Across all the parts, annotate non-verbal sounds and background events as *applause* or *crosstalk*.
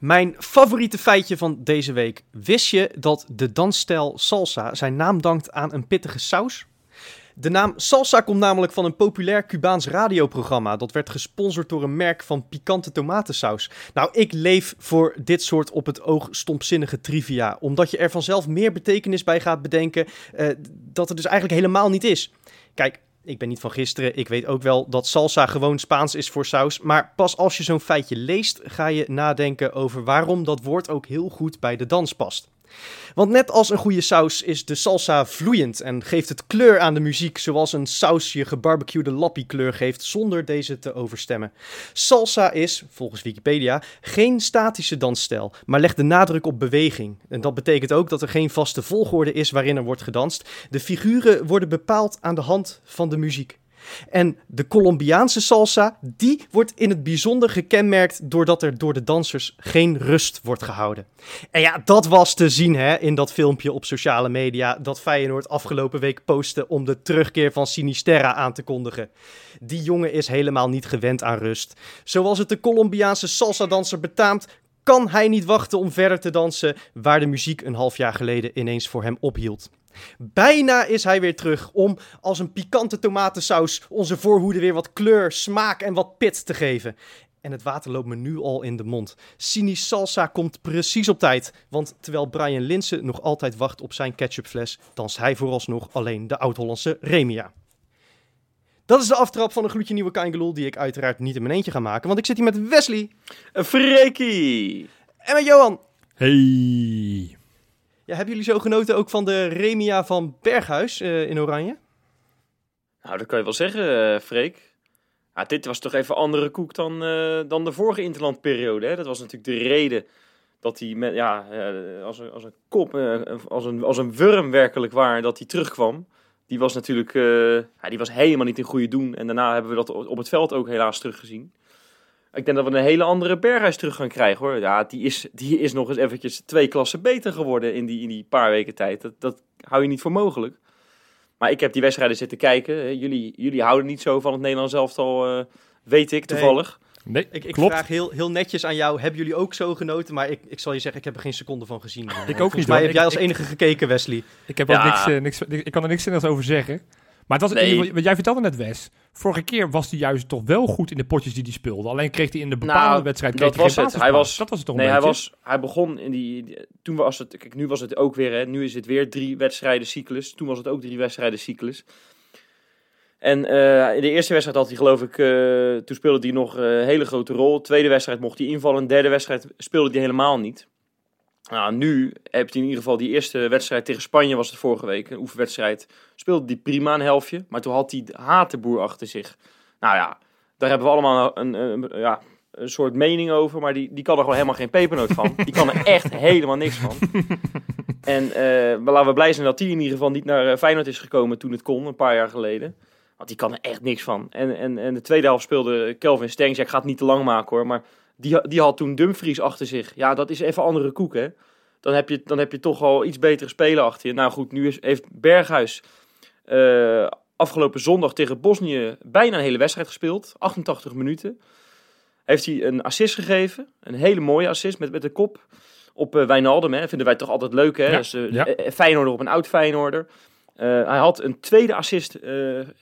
Mijn favoriete feitje van deze week. Wist je dat de dansstijl salsa zijn naam dankt aan een pittige saus? De naam salsa komt namelijk van een populair Cubaans radioprogramma. Dat werd gesponsord door een merk van pikante tomatensaus. Nou, ik leef voor dit soort op het oog stompzinnige trivia. Omdat je er vanzelf meer betekenis bij gaat bedenken eh, dat het dus eigenlijk helemaal niet is. Kijk, ik ben niet van gisteren. Ik weet ook wel dat salsa gewoon Spaans is voor saus. Maar pas als je zo'n feitje leest, ga je nadenken over waarom dat woord ook heel goed bij de dans past. Want net als een goede saus is de salsa vloeiend en geeft het kleur aan de muziek, zoals een saus je gebarbecuede lappie kleur geeft zonder deze te overstemmen. Salsa is, volgens Wikipedia, geen statische dansstijl, maar legt de nadruk op beweging. En dat betekent ook dat er geen vaste volgorde is waarin er wordt gedanst. De figuren worden bepaald aan de hand van de muziek. En de Colombiaanse salsa, die wordt in het bijzonder gekenmerkt doordat er door de dansers geen rust wordt gehouden. En ja, dat was te zien hè, in dat filmpje op sociale media dat Feyenoord afgelopen week postte om de terugkeer van Sinisterra aan te kondigen. Die jongen is helemaal niet gewend aan rust. Zoals het de Colombiaanse salsa-danser betaamt, kan hij niet wachten om verder te dansen waar de muziek een half jaar geleden ineens voor hem ophield. Bijna is hij weer terug om als een pikante tomatensaus onze voorhoede weer wat kleur, smaak en wat pit te geven. En het water loopt me nu al in de mond. Sini Salsa komt precies op tijd. Want terwijl Brian Linsen nog altijd wacht op zijn ketchupfles, danst hij vooralsnog alleen de Oud-Hollandse Remia. Dat is de aftrap van een gloedje nieuwe Kaingeloel, die ik uiteraard niet in mijn eentje ga maken. Want ik zit hier met Wesley Freekie! en met Johan. Hey. Ja, hebben jullie zo genoten ook van de Remia van Berghuis eh, in Oranje? Nou, dat kan je wel zeggen, eh, Freek. Ja, dit was toch even andere koek dan, eh, dan de vorige interlandperiode. Hè? Dat was natuurlijk de reden dat hij met, ja, als, een, als een kop, als, een, als een wurm werkelijk waar, dat hij terugkwam. Die was natuurlijk ja, die was helemaal niet in goede doen. En daarna hebben we dat op het veld ook helaas teruggezien. Ik denk dat we een hele andere Berghuis terug gaan krijgen hoor. Ja, die is, die is nog eens eventjes twee klassen beter geworden in die, in die paar weken tijd. Dat, dat hou je niet voor mogelijk. Maar ik heb die wedstrijden zitten kijken. hè. Jullie, jullie houden niet zo van het Nederlands elftal, eh weet ik toevallig. Nee, Ik, ik klopt. vraag heel, heel netjes aan jou, hebben jullie ook zo genoten? Maar ik, ik zal je zeggen, ik heb er geen seconde van gezien. ook Volgens niet, hoor. heb jij Ik- als ik- enige gekeken, Wesley. Ik heb Ja. ook niks, eh, niks, ik kan er niks zinnigs over zeggen. Maar het Nee. geval- wat jij vertelde net, Wes. Vorige keer was hij juist toch wel goed in de potjes die hij speelde. Alleen kreeg hij in de bepaalde Nou, wedstrijd dat was geen het. Hij was- dat was het toch Nee, een hij, beetje? was, hij begon in die, die- Toen was het. Kijk, nu was het ook weer. Hè, nu is het weer drie wedstrijden cyclus. Toen was het ook drie wedstrijden cyclus. En eh, in de eerste wedstrijd had hij, geloof ik. eh, toen speelde hij nog eh, een hele grote rol. Tweede wedstrijd mocht hij invallen. Derde wedstrijd speelde hij helemaal niet. Nou, nu heb hij in ieder geval die eerste wedstrijd tegen Spanje, was het vorige week. Een oefenwedstrijd. Speelde hij prima een helftje. Maar toen had hij Hatenboer achter zich. Nou ja, daar hebben we allemaal een, een, een- ja, een soort mening over, maar die, die kan er gewoon helemaal geen pepernoot van. *laughs* Die kan er echt helemaal niks van. En maar laten we blij zijn dat die in ieder geval niet naar eh, Feyenoord is gekomen toen het kon, een paar jaar geleden. Want die kan er echt niks van. En, en, en de tweede helft speelde Kelvin Stengs. Ja, ik ga het niet te lang maken hoor, maar die, die had toen Dumfries achter zich. Ja, dat is even andere koek hè. Dan heb je, dan heb je toch al iets betere spelen achter je. Nou goed, nu is, heeft Berghuis eh, afgelopen zondag tegen Bosnië bijna een hele wedstrijd gespeeld. 88 minuten. Heeft hij een assist gegeven. Een hele mooie assist met, met de kop op eh Wijnaldum. Hè. Vinden wij toch altijd leuk hè. Ja, Dus, ja. Feyenoorder op een oud Feyenoorder. Eh, hij had een tweede assist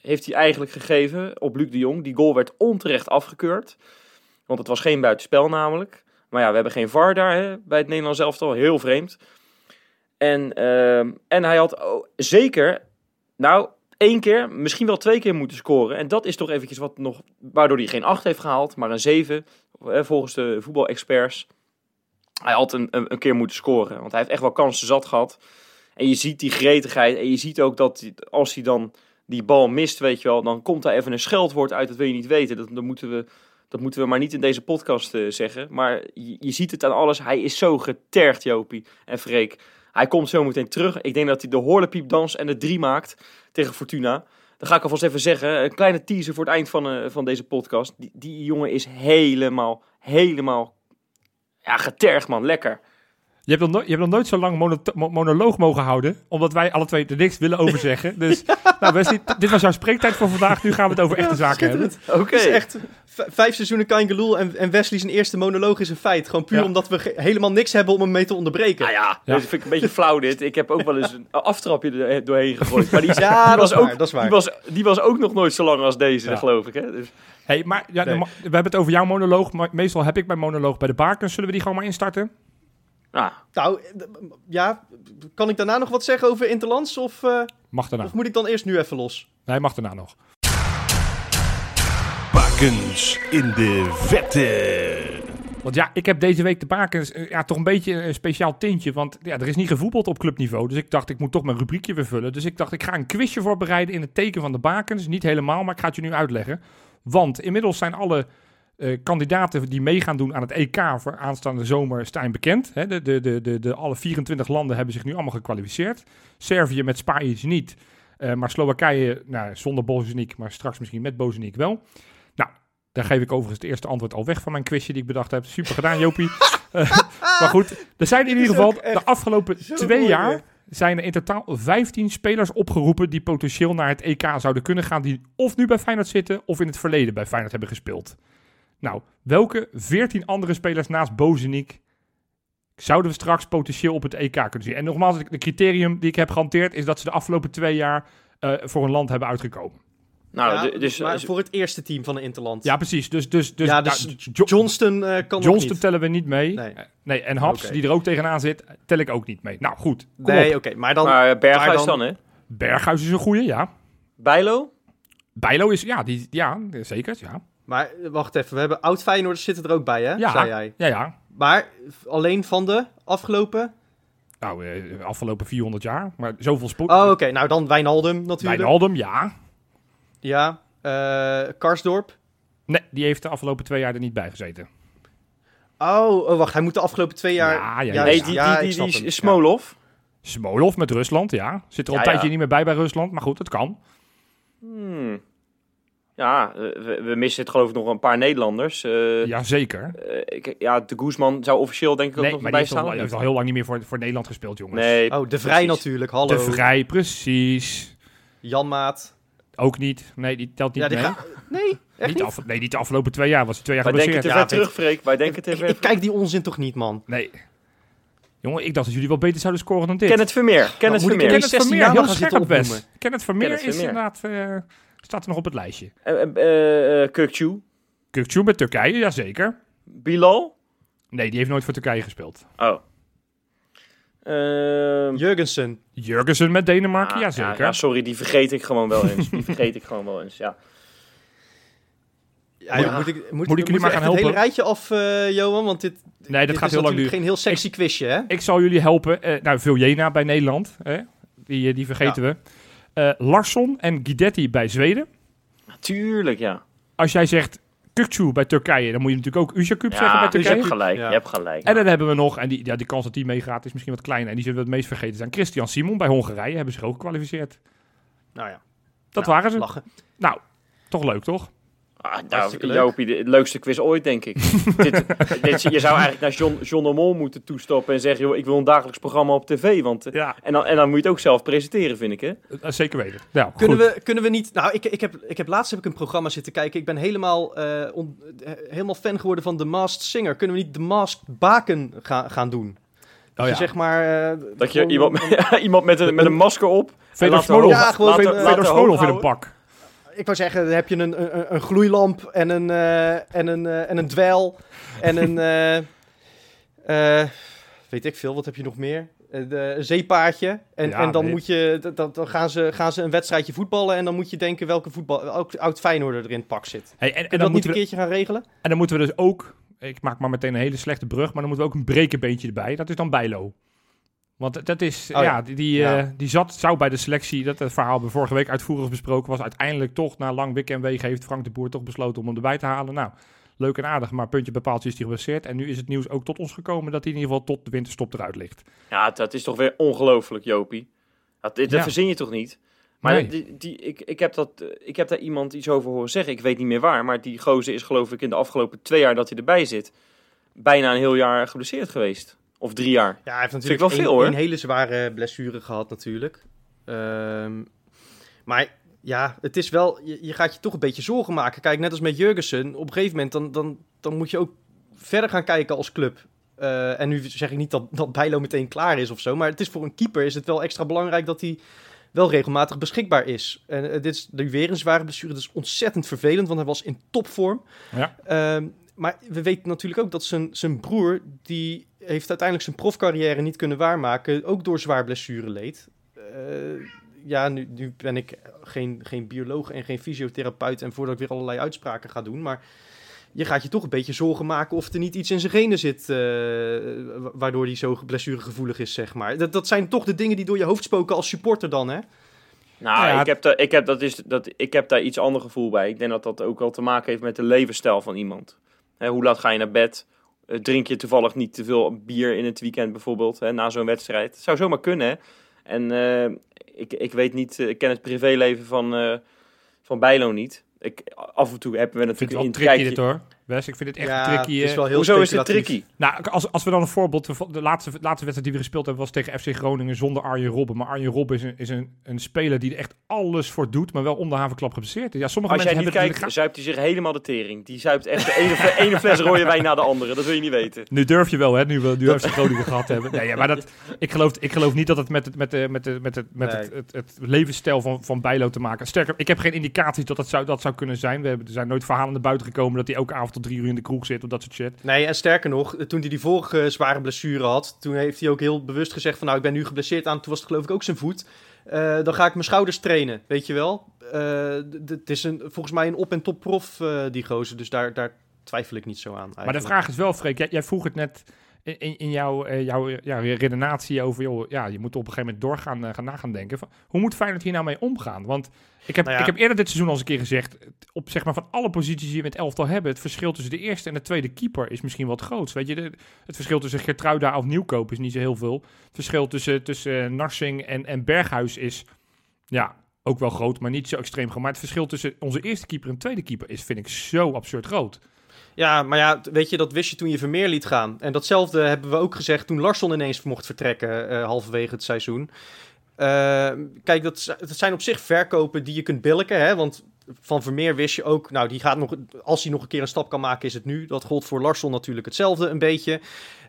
heeft hij eigenlijk gegeven op Luc de Jong. Die goal werd onterecht afgekeurd. Want het was geen buitenspel namelijk. Maar ja, we hebben geen VAR daar hè, bij het Nederlands elftal. Heel vreemd. En, ehm, en hij had zeker, nou, één keer, misschien wel twee keer moeten scoren. En dat is toch eventjes wat nog, waardoor hij geen 8 heeft gehaald, maar een 7, eh, volgens de voetbalexperts. Hij had een, een, een keer moeten scoren, want hij heeft echt wel kansen zat gehad. En je ziet die gretigheid en je ziet ook dat als hij dan die bal mist, weet je wel, dan komt daar even een scheldwoord uit, dat wil je niet weten. Dat, dan moeten we, Dat moeten we maar niet in deze podcast eh, zeggen. Maar je, ziet het aan alles. Hij is zo getergd, Jopie en Freek. Hij komt zo meteen terug. Ik denk dat hij de horlepiepdans en de drie maakt tegen Fortuna. Dan ga ik alvast even zeggen. Een kleine teaser voor het eind van, eh, van deze podcast. Die, die jongen is helemaal, helemaal ja, getergd, man. Lekker. Je hebt, nog nooit, je hebt nog nooit zo lang mono- mo- monoloog mogen houden, omdat wij alle twee er niks willen over *laughs* zeggen. Dus nou, Wesley, dit was jouw spreektijd voor vandaag. Nu gaan we het over echte zaken hebben. Oké. Het is echt vijf seizoenen Kain Geloel en, en Wesley zijn eerste monoloog is een feit. Gewoon puur Ja. omdat we helemaal niks hebben om hem mee te onderbreken. Nou ja, Ja. dat vind ik een beetje flauw dit. Ik heb ook wel eens een aftrapje er doorheen gegooid. Maar die, *laughs* Ja, die was ook, waar, dat is waar. Die was, die was ook nog nooit zo lang als deze, Ja. geloof ik. Hè? Dus, Hey, maar ja, Nee. we hebben het over jouw monoloog, maar meestal heb ik mijn monoloog bij de bakens. Zullen we die gewoon maar instarten? Nou, Nou, eh, ja, kan ik daarna nog wat zeggen over Interlands of, eh, Mag daarna. of moet ik dan eerst nu even los? Nee, mag daarna nog. Bakens in de vette. Want ja, ik heb deze week de bakens eh, ja, toch een beetje een speciaal tintje. Want ja, er is niet gevoetbald op clubniveau. Dus ik dacht, ik moet toch mijn rubriekje weer vullen. Dus ik dacht, ik ga een quizje voorbereiden in het teken van de bakens. Niet helemaal, maar ik ga het je nu uitleggen. Want inmiddels zijn alle eh, kandidaten die mee gaan doen aan het EK voor aanstaande zomer zijn bekend. Hè, de, de, de, de, alle 24 landen hebben zich nu allemaal gekwalificeerd. Servië met Spanje niet. Eh, maar Slowakije, nou, zonder Bozeniek, maar straks misschien met Bozeniek wel. Nou, daar geef ik overigens het eerste antwoord al weg van mijn quizje die ik bedacht heb. Super gedaan, Jopie. *laughs* Eh, maar goed, er zijn in ieder geval de afgelopen twee mooi jaar zijn er in totaal 15 spelers opgeroepen die potentieel naar het EK zouden kunnen gaan. Die of nu bij Feyenoord zitten of in het verleden bij Feyenoord hebben gespeeld. Nou, welke 14 andere spelers naast Bozeniek zouden we straks potentieel op het EK kunnen zien? En nogmaals, het criterium die ik heb gehanteerd is dat ze de afgelopen twee jaar eh, voor een land hebben uitgekomen. nou Ja, dus, maar dus- voor het eerste team van de Interland. Ja, precies. Dus, dus, dus, Ja, dus nou, Jo- Johnston eh, kan Johnston niet. tellen we niet mee. Nee. Eh, nee en Haps, die er ook tegenaan zit, tel ik ook niet mee. Nou goed, kom Nee, oké, maar dan... maar Berghuis maar dan, hè? Berghuis is een goeie, ja. Bijlo? Bijlo is, ja, die, ja zeker, ja. Maar eh, wacht even, we hebben oud Feyenoorders zitten er ook bij, hè? Ja. Zei jij. Ja, ja. Maar alleen van de afgelopen... Nou, eh, afgelopen 400 jaar, maar zoveel spoed. Oh, oké. Nou, dan Wijnaldum natuurlijk. Wijnaldum, ja. Ja. eh, Karsdorp. Nee, die heeft de afgelopen twee jaar er niet bij gezeten. Oh, oh, wacht. Hij moet de afgelopen twee jaar... Ja, ja, ja. Nee, die, ja, die, die. Smolov. Smolov met Rusland, ja. Zit er al Ja, een tijdje ja. niet meer bij bij Rusland, maar goed, het kan. Hmm. Ja, eh, we, we missen het geloof ik nog een paar Nederlanders. Eh, ja. Jazeker. ik, ja, de Guzman zou officieel denk ik ook Nee, nog al, staan. die heeft al heel lang niet meer voor, voor Nederland gespeeld, jongens. Nee, Oh, De Vrij precies. natuurlijk. Hallo. De Vrij, precies. Jan Maat. Ook niet. Nee, die telt niet Ja, die mee. ga- Nee, echt Niet af, nee, niet de afgelopen twee jaar. Was hij twee jaar Wij denken te ver terug, Freek. Wij denken te ver ik kijk die onzin toch niet, man. Nee. Jongen, ik dacht dat jullie wel beter zouden scoren dan dit. Kenneth Vermeer. Kenneth moet ik Vermeer. Kenneth 16 Vermeer, heel scherp best. opnoemen. Kenneth Vermeer is inderdaad, eh, staat er nog op het lijstje. Eh, eh, eh, Kökçü. Kukçu met Turkije, jazeker. Bilal. Nee, die heeft nooit voor Turkije gespeeld. Oh. Ehm, Jurgensen. Jurgensen met Denemarken, ah, jazeker. Ja, ja, sorry, die vergeet ik gewoon wel eens. Die vergeet ik gewoon wel eens, ja. Ja, Moet- ik, moet, moet ik jullie maar gaan het hele helpen? rijtje af, eh, Johan? Want dit, nee, dat dit gaat is heel lang natuurlijk duren. geen heel sexy quizje, hè? Ik zal jullie helpen. Eh nou, Viljena bij Nederland. Hè? Die, eh, die vergeten we. Eh, Larsson en Guidetti bij Zweden. Tuurlijk, ja. Als jij zegt Kukçu bij Turkije, dan moet je natuurlijk ook Uzakub zeggen bij Ja, dus je Turkije. hebt gelijk. Ja. Je hebt gelijk. En dan hebben we nog, en die, ja, die kans dat die meegaat is misschien wat kleiner. En die zullen we het meest vergeten zijn. Christian Simon bij Hongarije hebben zich ook gekwalificeerd. Nou ja, Dat Nou, waren ze. lachen. Nou, toch leuk, toch? Ah, nou, leuk. Jopie, de, het leukste quiz ooit, denk ik. *laughs* dit, dit, je zou eigenlijk naar John, John de Mol moeten toestappen en zeggen... Joh, ik wil een dagelijks programma op tv. Want, eh, Ja, en, dan, en dan moet je het ook zelf presenteren, vind ik, hè? eh, zeker weten. Nou, Kunnen goed. we, kunnen we niet... Nou, ik, ik, heb, ik heb laatst heb ik een programma zitten kijken. Ik ben helemaal, eh, on- eh, helemaal fan geworden van The Masked Singer. Kunnen we niet The Masked Baken gaan gaan doen? Oh, Je ja. zeg maar... eh, Dat je iemand, een- *laughs* iemand met, een, met een masker op... en Fedor laten Smolov. hoog- Ja, gewoon laten- Fedor- laten Fedor hoog Smolov in een pak. Ik wou zeggen, dan heb je een, een, een gloeilamp en een, eh, en een, eh, en een dweil en een... *laughs* eh, weet ik veel, wat heb je nog meer? De- een zeepaardje. En, Ja, en dan, moet je, dat- dan gaan, ze, gaan ze een wedstrijdje voetballen en dan moet je denken welke voetbal, welk oud Feyenoorder er in het pak zit. Hey, en, en, En dan dat niet moeten een we, keertje gaan regelen? en dan moeten we dus ook... Ik maak maar meteen een hele slechte brug, maar dan moeten we ook een brekenbeentje erbij. Dat is dan Bijlo. Want dat is, Oh ja. ja, die, die, Ja. eh, die zat, zou bij de selectie, dat het verhaal we vorige week uitvoerig besproken was, uiteindelijk toch na lang wik en wegen heeft Frank de Boer toch besloten om hem erbij te halen. Nou, leuk en aardig, maar puntje bepaald is hij geblesseerd. En nu is het nieuws ook tot ons gekomen dat hij in ieder geval tot de winterstop eruit ligt. Ja, dat is toch weer ongelooflijk, Jopie. Dat, dat Ja. verzin je toch niet? Maar Nee. die, die, ik, ik, heb dat, ik heb daar iemand iets over horen zeggen. Ik weet niet meer waar. Maar die gozer is geloof ik in de afgelopen twee jaar dat hij erbij zit... bijna een heel jaar geblesseerd geweest. Of drie jaar. Ja, hij heeft natuurlijk wel een, veel, hoor. een hele zware blessure gehad natuurlijk. Ehm, maar ja, het is wel, je, je gaat je toch een beetje zorgen maken. Kijk, net als met Jurgensen, op een gegeven moment dan, dan, dan moet je ook verder gaan kijken als club. Eh, en nu zeg ik niet dat, dat Bijlo meteen klaar is of zo, maar het is voor een keeper is het wel extra belangrijk dat hij wel regelmatig beschikbaar is. En eh, dit is nu weer een zware blessure, dat is ontzettend vervelend, want hij was in topvorm. Ja. Ehm, maar we weten natuurlijk ook dat zijn, zijn broer, die heeft uiteindelijk zijn profcarrière niet kunnen waarmaken, ook door zwaar blessure leed. Eh, ja, nu, nu ben ik geen, geen bioloog en geen fysiotherapeut en voordat ik weer allerlei uitspraken ga doen, maar je gaat je toch een beetje zorgen maken of er niet iets in zijn genen zit, eh, wa- waardoor hij zo blessuregevoelig is, zeg maar. Dat, dat zijn toch de dingen die door je hoofd spoken als supporter dan, hè? Nou, Ja, ik, heb daar, ik, heb, dat is, dat, ik heb daar iets ander gevoel bij. Ik denk dat dat ook wel te maken heeft met de levensstijl van iemand. Hè, hoe laat ga je naar bed? Eh, drink je toevallig niet te veel bier in het weekend bijvoorbeeld, hè, na zo'n wedstrijd? Het zou zomaar kunnen, hè? En eh, ik, ik weet niet, eh, ik ken het privéleven van, van Bijlo niet. Ik, af en toe hebben we natuurlijk een dit kijkje. hoor. Wes, ik vind het echt ja, tricky. het is wel heel Hoezo is het tricky? Nou, als, als we dan een voorbeeld... De laatste, laatste wedstrijd die we gespeeld hebben was tegen FC Groningen zonder Arjen Robben. Maar Arjen Robben is een, is een, een speler die er echt alles voor doet, maar wel om de havenklap geblesseerd is. Ja, sommige Als jij mensen hebben kijkt, zuipt hij zich helemaal de tering. Die zuipt echt de ene, ene fles rode wijn na de andere. Dat wil je niet weten. Nu durf je wel, hè? Nu we nu *laughs* FC Groningen gehad hebben. Nee, ja, maar dat, ik, geloof, ik geloof niet dat het met het, met de, met de, met het, met Nee. het, het, het levensstijl van, van Bijlo te maken. Sterker, ik heb geen indicaties dat dat zou, dat zou kunnen zijn. We hebben, er zijn nooit verhalen naar buiten gekomen dat hij elke avond tot drie uur in de kroeg zit of dat soort shit. Nee, en sterker nog, toen hij die vorige zware blessure had, toen heeft hij ook heel bewust gezegd van nou, ik ben nu geblesseerd aan, toen was het geloof ik ook zijn voet. Eh, dan ga ik mijn schouders trainen, weet je wel. Eh, het is een, volgens mij een op- en top prof, eh, die gozer, dus daar, daar twijfel ik niet zo aan. Maar de eigenlijk. vraag is wel, Freek, jij, jij vroeg het net in, in, jouw, eh, jouw ja, redenatie over, joh, ja, je moet op een gegeven moment doorgaan eh, gaan na gaan denken. Van, hoe moet Feyenoord hier nou mee omgaan? Want ik heb, Nou ja. ik heb eerder dit seizoen al eens een keer gezegd, op zeg maar van alle posities die we in het elftal hebben, het verschil tussen de eerste en de tweede keeper is misschien wat groot. Weet je, de- het verschil tussen Gertruida of Nieuwkoop is niet zo heel veel. Het verschil tussen, tussen eh, Narsing en, en Berghuis is, ja, ook wel groot, maar niet zo extreem groot. Maar het verschil tussen onze eerste keeper en tweede keeper is, vind ik, zo absurd groot. Ja, maar ja, weet je, dat wist je toen je Vermeer liet gaan. En datzelfde hebben we ook gezegd toen Larsson ineens mocht vertrekken eh, halverwege het seizoen. Eh, kijk, dat, dat zijn op zich verkopen die je kunt billiken, hè, want van Vermeer wist je ook, nou, die gaat nog, als hij nog een keer een stap kan maken, is het nu. Dat gold voor Larsson natuurlijk hetzelfde een beetje.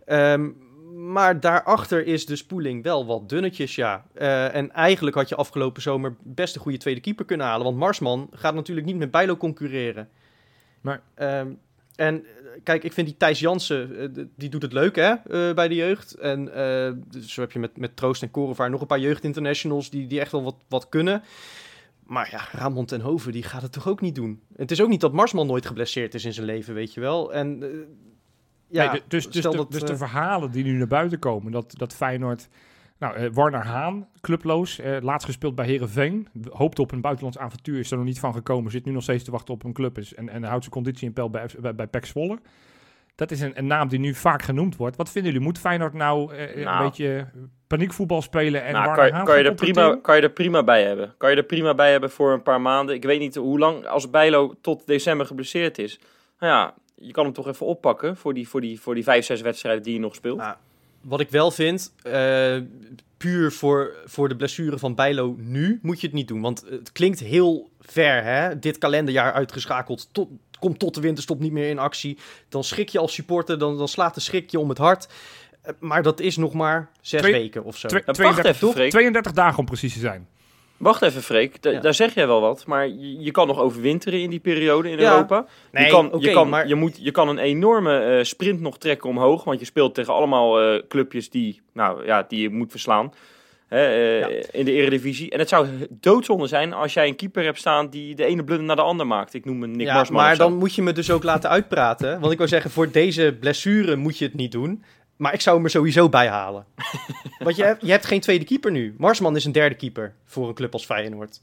Ehm, maar daarachter is de spoeling wel wat dunnetjes, ja. Eh, en eigenlijk had je afgelopen zomer best een goede tweede keeper kunnen halen. Want Marsman gaat natuurlijk niet met Bijlo concurreren. Nee. Ehm, en eh, kijk, ik vind die Thijs Jansen, eh, die doet het leuk hè, eh, bij de jeugd. En zo heb je met, met Troost en Korevaar nog een paar jeugdinternationals die, die echt wel wat, wat kunnen. Maar ja, Ramon ten Hoven, die gaat het toch ook niet doen. Het is ook niet dat Marsman nooit geblesseerd is in zijn leven, weet je wel. En ja, Nee, dus, dus, de, dat, dus de verhalen die nu naar buiten komen, dat, dat Feyenoord... Nou, eh, Warner Haan, clubloos, eh, laatst gespeeld bij Herenveen. Hoopte op een buitenlands avontuur, is er nog niet van gekomen. Zit nu nog steeds te wachten op een club is, en, en houdt zijn conditie in peil bij, bij, bij PEC Zwolle. Dat is een, een naam die nu vaak genoemd wordt. Wat vinden jullie? Moet Feyenoord nou, eh, een Nou. beetje paniekvoetbal spelen en Nou, Warner kan, Haan je, kan, je er prima, kan je er prima bij hebben. Kan je er prima bij hebben voor een paar maanden. Ik weet niet hoe lang, als Bijlo tot december geblesseerd is. Nou ja, je kan hem toch even oppakken voor die, voor die, voor die vijf, zes wedstrijden die je nog speelt. Nou, Wat ik wel vind, eh, puur voor, voor de blessure van Bijlo nu moet je het niet doen. Want het klinkt heel ver, hè? Dit kalenderjaar uitgeschakeld, tot, komt tot de winterstop niet meer in actie. Dan schrik je als supporter, dan, dan slaat de schrik je om het hart. Eh, maar dat is nog maar zes Twee- weken of zo. Twee- Ja, wacht 32, even, Freek. 32 dagen om precies te zijn. Wacht even, Freek. Da- Ja. Daar zeg jij wel wat. Maar je, je kan nog overwinteren in die periode in Ja. Europa. Nee, je, kan, je, kan, maar- je, moet, je kan een enorme eh, sprint nog trekken omhoog. Want je speelt tegen allemaal eh, clubjes die, nou, ja, die je moet verslaan. Hè, eh, Ja. In de eredivisie. En het zou doodzonde zijn als jij een keeper hebt staan die de ene blunder naar de ander maakt. Ik noem een Nick ja, Marsman maar dan moet je me dus ook laten uitpraten. Want ik wil zeggen, voor deze blessure moet je het niet doen. Maar ik zou hem er sowieso bij halen. *laughs* Want je hebt, je hebt geen tweede keeper nu. Marsman is een derde keeper voor een club als Feyenoord.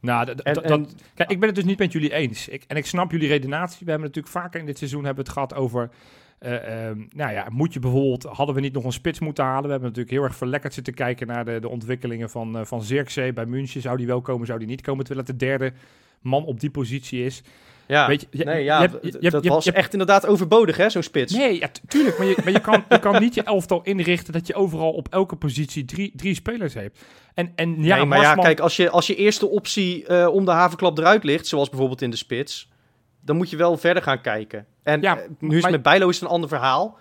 Nou, En- en- kijk, ik ben het dus niet met jullie eens. Ik, en ik snap jullie redenatie. We hebben natuurlijk vaker in dit seizoen hebben het gehad over... eh, ehm, nou ja, moet je bijvoorbeeld... Hadden we niet nog een spits moeten halen? We hebben natuurlijk heel erg verlekkerd zitten kijken naar de, de ontwikkelingen van, eh van Zirkzee bij München. Zou die wel komen, zou die niet komen? Terwijl het de derde man op die positie is. Ja, Weet je, je- nee, ja, je- je dat was echt inderdaad overbodig, hè, zo'n spits. Nee, ja, tu- tuurlijk. Maar, je, maar je, kan, je kan niet je elftal inrichten dat je overal op elke positie drie, drie spelers hebt. En, en ja, nee, maar Marsman- ja, kijk, als je, als je eerste optie eh, om de havenklap eruit ligt, zoals bijvoorbeeld in de spits, dan moet je wel verder gaan kijken. En Ja, eh, nu is maar- met Bijlo is het een ander verhaal.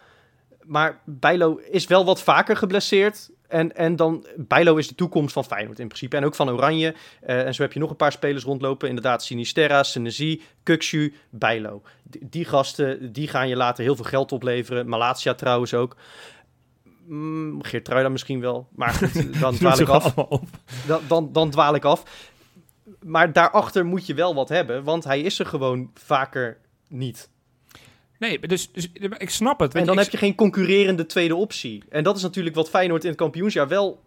Maar Bijlo is wel wat vaker geblesseerd. En, en dan, Bijlo is de toekomst van Feyenoord in principe. En ook van Oranje. Eh, en zo heb je nog een paar spelers rondlopen. Inderdaad, Sinisterra, Senesi, Kukshu, Bijlo. Die, die gasten, die gaan je later heel veel geld opleveren. Malatia trouwens ook. Mm, Geertruida misschien wel. Maar goed, *laughs* dan dwaal ik af dan, dan, dan dwaal ik af. Maar daarachter moet je wel wat hebben, want hij is er gewoon vaker niet. Nee, dus, dus ik snap het. En dan heb je geen concurrerende tweede optie. En dat is natuurlijk wat Feyenoord in het kampioensjaar wel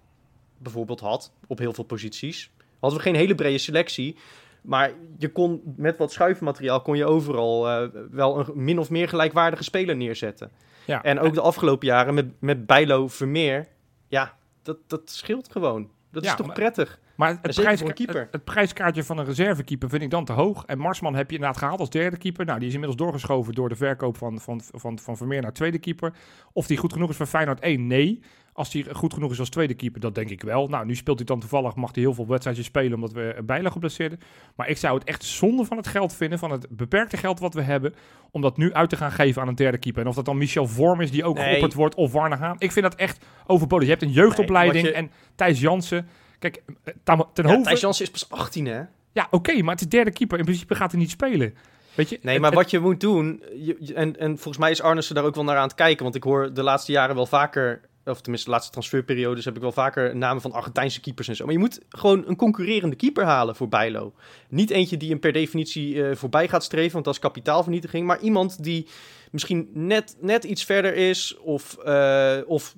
bijvoorbeeld had, op heel veel posities. Hadden we geen hele brede selectie, maar je kon met wat schuifmateriaal kon je overal eh, wel een min of meer gelijkwaardige speler neerzetten. Ja, En ook de afgelopen jaren met, met Bijlo Vermeer, ja, dat, dat scheelt gewoon. Dat is toch maar- prettig? Maar het, zeker prijs, voor een keeper. het, het prijskaartje van een reservekeeper vind ik dan te hoog. En Marsman heb je inderdaad gehaald als derde keeper. Nou, die is inmiddels doorgeschoven door de verkoop van, van, van, van Vermeer naar tweede keeper. Of die goed genoeg is voor Feyenoord 1, nee. Als hij goed genoeg is als tweede keeper, dat denk ik wel. Nou, nu speelt hij dan toevallig, mag hij heel veel wedstrijdjes spelen omdat we Bijlo geblesseerd Maar ik zou het echt zonde van het geld vinden, van het beperkte geld wat we hebben, om dat nu uit te gaan geven aan een derde keeper. En of dat dan Michel Vorm is die ook Nee. geopperd wordt, of Warner Haan. Ik vind dat echt overbodig. Je hebt een jeugdopleiding Nee, wat je- en Thijs Jansen. Kijk, eh, ten Ja. Thijs Jansen is pas 18, hè? Ja, oké, maar het is derde keeper. In principe gaat hij niet spelen. Weet je? Nee, maar wat je moet doen, je- en, en volgens mij is Arnissen daar ook wel naar aan het kijken, want ik hoor de laatste jaren wel vaker, of tenminste de laatste transferperiodes heb ik wel vaker namen van Argentijnse keepers en zo. Maar je moet gewoon een concurrerende keeper halen voor Bijlo. Niet eentje die hem per definitie eh, voorbij gaat streven, want dat is kapitaalvernietiging, maar iemand die misschien net, net iets verder is of, eh, of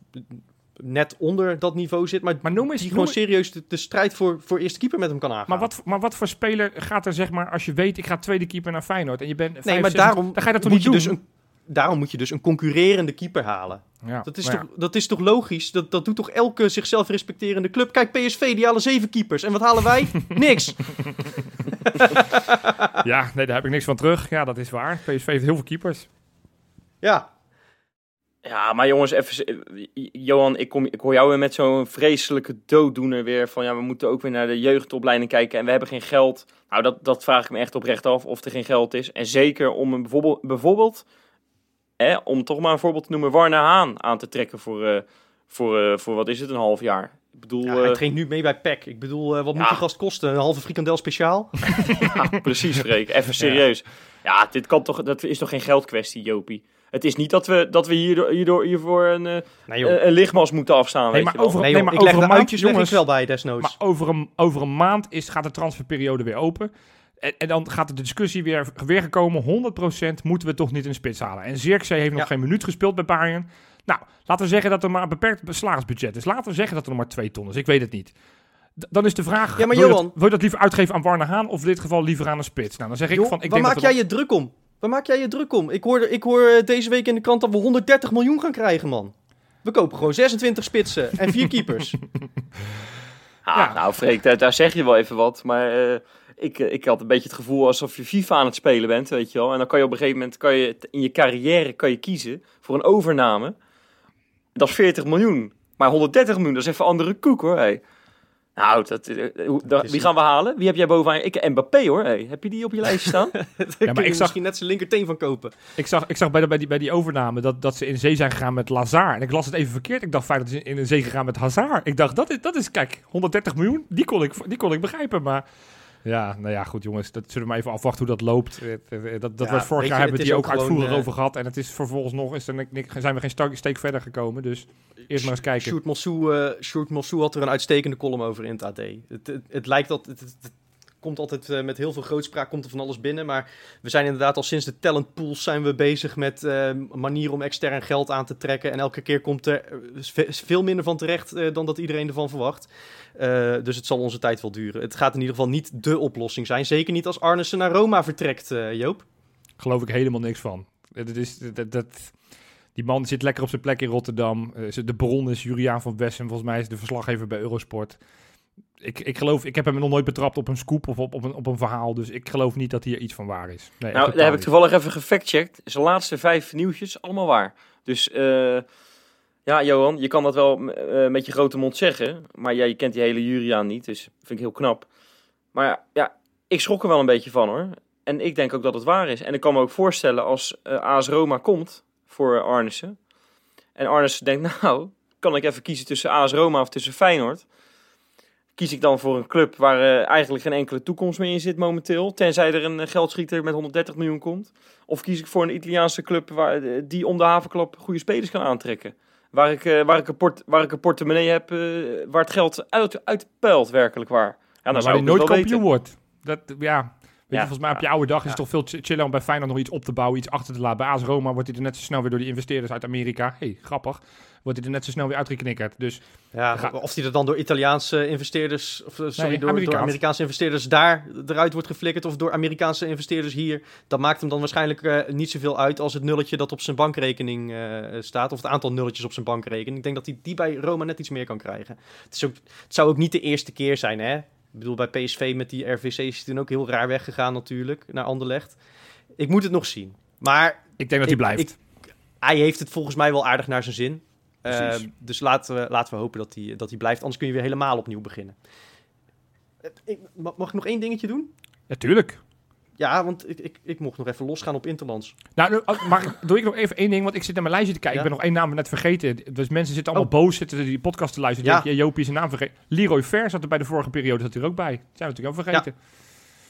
net onder dat niveau zit, maar, Maar noem eens- die noem gewoon serieus de, de strijd voor, voor eerste keeper met hem kan aangaan. maar, wat, maar wat voor speler gaat er, zeg maar, als je weet, ik ga tweede keeper naar Feyenoord en je bent Nee, vijf, maar zes- daarom dan ga je dat toch moet niet je doen? dus een, daarom moet je dus een concurrerende keeper halen. Ja, Dat is, toch, dat is toch logisch? Dat, dat doet toch elke zichzelf respecterende club? Kijk, PSV, die halen zeven keepers. En wat halen wij? *laughs* Niks. Ja, nee, daar heb ik niks van terug. Ja, dat is waar. PSV heeft heel veel keepers. Ja, Ja, maar jongens, even, eh, Johan, ik, kom, ik hoor jou weer met zo'n vreselijke dooddoener weer van ja, we moeten ook weer naar de jeugdopleiding kijken en we hebben geen geld. Nou, dat, dat vraag ik me echt oprecht af of er geen geld is. En zeker om een bijvoorbeeld, bijvoorbeeld hè, om toch maar een voorbeeld te noemen, Warner Haan aan te trekken voor, eh, voor, eh, voor wat is het, een half jaar. Ik bedoel, ja hij traint nu mee bij PEC. Ik bedoel, wat moet die gast kosten? Een halve frikandel speciaal? *laughs* Ja, precies, Freek. Even serieus. Ja, dit kan toch, dat is toch geen geldkwestie, Jopie? Het is niet dat we, dat we hierdoor, hierdoor, hiervoor een, eh, Nee een, een lichtmas moeten afstaan, Nee, weet maar je wel. over- nee, nee, joh. maar ik leg over de een maand, jongens. wel bij, desnoods. Maar over een, over een maand is, gaat de transferperiode weer open. En, en dan gaat de discussie weer, weer gekomen. 100% moeten we toch niet een spits halen. En Zirkzee heeft nog Ja. geen minuut gespeeld bij Bayern. Nou, laten we zeggen dat er maar een beperkt salarisbudget is. Laten we zeggen dat er nog maar 2 ton is. Ik weet het niet. D- dan is de vraag, Ja, maar wil, je Johan- dat, wil je dat liever uitgeven aan Warner Haan... of in dit geval liever aan een spits? Nou, dan zeg ik Joh, van... Ik waar denk maak dat jij je druk om? Waar maak jij je druk om? Ik hoor, ik hoor eh, deze week in de krant dat we 130 miljoen gaan krijgen, man. We kopen gewoon 26 spitsen en vier keepers. *laughs* Ah, Ja. Nou, Freek, daar, daar zeg je wel even wat. Maar eh, ik, ik had een beetje het gevoel alsof je FIFA aan het spelen bent, weet je wel. En dan kan je op een gegeven moment kan je, in je carrière kan je kiezen voor een overname. Dat is 40 miljoen. Maar 130 miljoen, dat is even andere koek hoor. Hey. Nou, dat, eh, hoe- da- is wie gaan we halen? Wie heb jij bovenaan? Ik Mbappé hoor. Hey. Heb je die op je *laughs* lijstje staan? Daar maar kun je ik zag- misschien net zijn linkerteen van kopen. Ik zag, ik zag bij, de, bij, die, bij die overname dat, dat ze in zee zijn gegaan met Lazar. En ik las het even verkeerd. Ik dacht feit dat ze in een zee gegaan met Hazard. Ik dacht, dat is, dat is kijk, 130 miljoen. Die kon, ik, die kon ik begrijpen. Maar ja, nou ja, goed jongens. Dat zullen we maar even afwachten hoe dat loopt. Eh, eh, Dat, dat Ja, was vorig jaar hebben we het die ook ook uitvoerig eh, over gehad. En het is vervolgens nog, is er, zijn we geen steek verder gekomen. Dus eerst maar eens kijken. Sjoerd Mossou, eh, Sjoerd Mossou had er een uitstekende column over in het AD. Het, het, het lijkt dat het komt altijd eh, met heel veel grootspraak, komt er van alles binnen. Maar we zijn inderdaad al sinds de talentpools zijn we bezig met eh, manieren om extern geld aan te trekken. En elke keer komt er eh, ve- veel minder van terecht dan dat iedereen ervan verwacht. Dus het zal onze tijd wel duren. Het gaat in ieder geval niet de oplossing zijn. Zeker niet als Arnissen naar Roma vertrekt, Joop. Geloof ik helemaal niks van. Dat is, dat, die man zit lekker op zijn plek in Rotterdam. De bron is Juriaan van Wessen. Volgens mij is de verslaggever bij Eurosport. Ik, ik geloof, ik heb hem nog nooit betrapt op een scoop of op, op, een, op een verhaal. Dus ik geloof niet dat hier iets van waar is. Nee, Nou, daar heb ik toevallig even gefactcheckt. Zijn laatste vijf nieuwtjes, allemaal waar. Dus eh, ja, Johan, je kan dat wel eh, met je grote mond zeggen. Maar ja, je kent die hele Juriaan niet, dus vind ik heel knap. Maar ja, ja, ik schrok er wel een beetje van hoor. En ik denk ook dat het waar is. En ik kan me ook voorstellen als eh AS Roma komt voor Arnissen. En Arnissen denkt, *laughs* nou, kan ik even kiezen tussen AS Roma of tussen Feyenoord? Kies ik dan voor een club waar eh, eigenlijk geen enkele toekomst meer in zit momenteel. Tenzij er een eh, geldschieter met 130 miljoen komt. Of kies ik voor een Italiaanse club waar, eh, die om de havenklap goede spelers kan aantrekken. Waar ik, waar ik, een, port, waar ik een portemonnee heb waar het geld uit, uitpuilt, werkelijk waar. Ja, dan maar zou waar ik nooit kampioen weten. wordt. Dat, ja, je, volgens mij op je oude dag is het toch veel ch- chiller om bij Feyenoord nog iets op te bouwen, iets achter te laten. Bij AS Roma wordt hij er net zo snel weer door die investeerders uit Amerika. hey, grappig. Wordt hij er net zo snel weer uitgeknikkerd. Dus Ja, of die er dan door Italiaanse investeerders, of eh, sorry, Nee, door, door Amerikaans. Amerikaanse investeerders daar eruit wordt geflikkerd, of door Amerikaanse investeerders hier, dat maakt hem dan waarschijnlijk eh, niet zoveel uit als het nulletje dat op zijn bankrekening eh, staat, of het aantal nulletjes op zijn bankrekening. Ik denk dat hij die bij Roma net iets meer kan krijgen. Het, is ook, het zou ook niet de eerste keer zijn, hè? Ik bedoel, bij PSV met die RVC is hij toen ook heel raar weggegaan natuurlijk, naar Anderlecht. Ik moet het nog zien. Maar ik denk dat hij Ik- blijft. hij heeft het volgens mij wel aardig naar zijn zin. Precies. Eh, dus laten we, laten we hopen dat hij, dat hij blijft. Anders kun je weer helemaal opnieuw beginnen. Eh, ik- mag ik nog één dingetje doen? Ja, tuurlijk. Ja, want ik, ik, ik mocht nog even losgaan op Interlands. Nou, oh, maar *laughs* doe ik nog even één ding, want ik zit naar mijn lijstje te kijken. Ja. Ik ben nog één naam net vergeten. Dus mensen zitten allemaal boos, zitten die podcast te luisteren. Ja. Ja. Denk Jopie is zijn naam vergeten. Leroy Ver zat er bij de vorige periode zat er ook bij. Dat zijn we natuurlijk ook vergeten.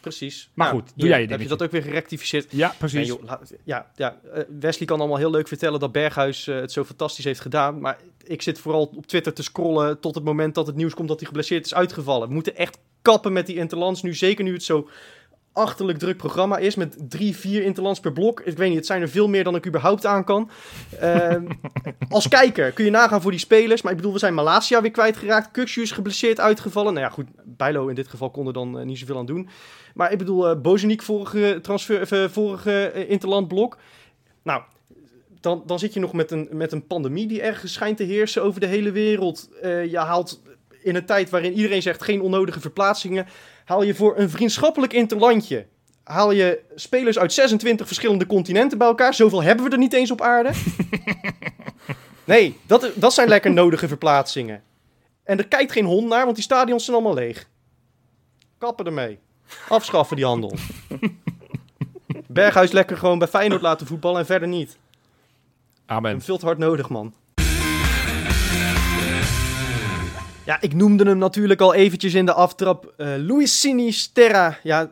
Precies. Maar goed, doe jij je Heb je dat ook weer gerectificeerd? Ja, Nee, precies. joh, ja, ja, eh, Wesley kan allemaal heel leuk vertellen dat Berghuis eh, het zo fantastisch heeft gedaan. Maar ik zit vooral op Twitter te scrollen tot het moment dat het nieuws komt dat hij geblesseerd is uitgevallen. We moeten echt kappen met die interlands nu. Zeker nu het zo achterlijk druk programma is met drie, vier interlands per blok. Ik weet niet, het zijn er veel meer dan ik überhaupt aan kan. Ehm, *laughs* als kijker kun je nagaan voor die spelers. Maar ik bedoel, we zijn Malasia weer kwijtgeraakt. Kukshu is geblesseerd uitgevallen. Nou ja, goed, Bijlo in dit geval kon er dan eh, niet zoveel aan doen. Maar ik bedoel, eh Bozeniek vorige, transfer, eh, vorige interlandblok. Nou, dan, dan zit je nog met een, met een pandemie die ergens schijnt te heersen over de hele wereld. Je haalt in een tijd waarin iedereen zegt geen onnodige verplaatsingen... haal je voor een vriendschappelijk interlandje... haal je spelers uit 26 verschillende continenten bij elkaar. Zoveel hebben we er niet eens op aarde. *laughs* nee, dat, dat zijn lekker nodige verplaatsingen. En er kijkt geen hond naar, want die stadions zijn allemaal leeg. Kappen ermee. Afschaffen die handel. *laughs* Berghuis lekker gewoon bij Feyenoord laten voetballen en verder niet. Amen. Hem veel te hard nodig, man. Ja, ik noemde hem natuurlijk al eventjes in de aftrap. eh Luis Sinisterra. Ja,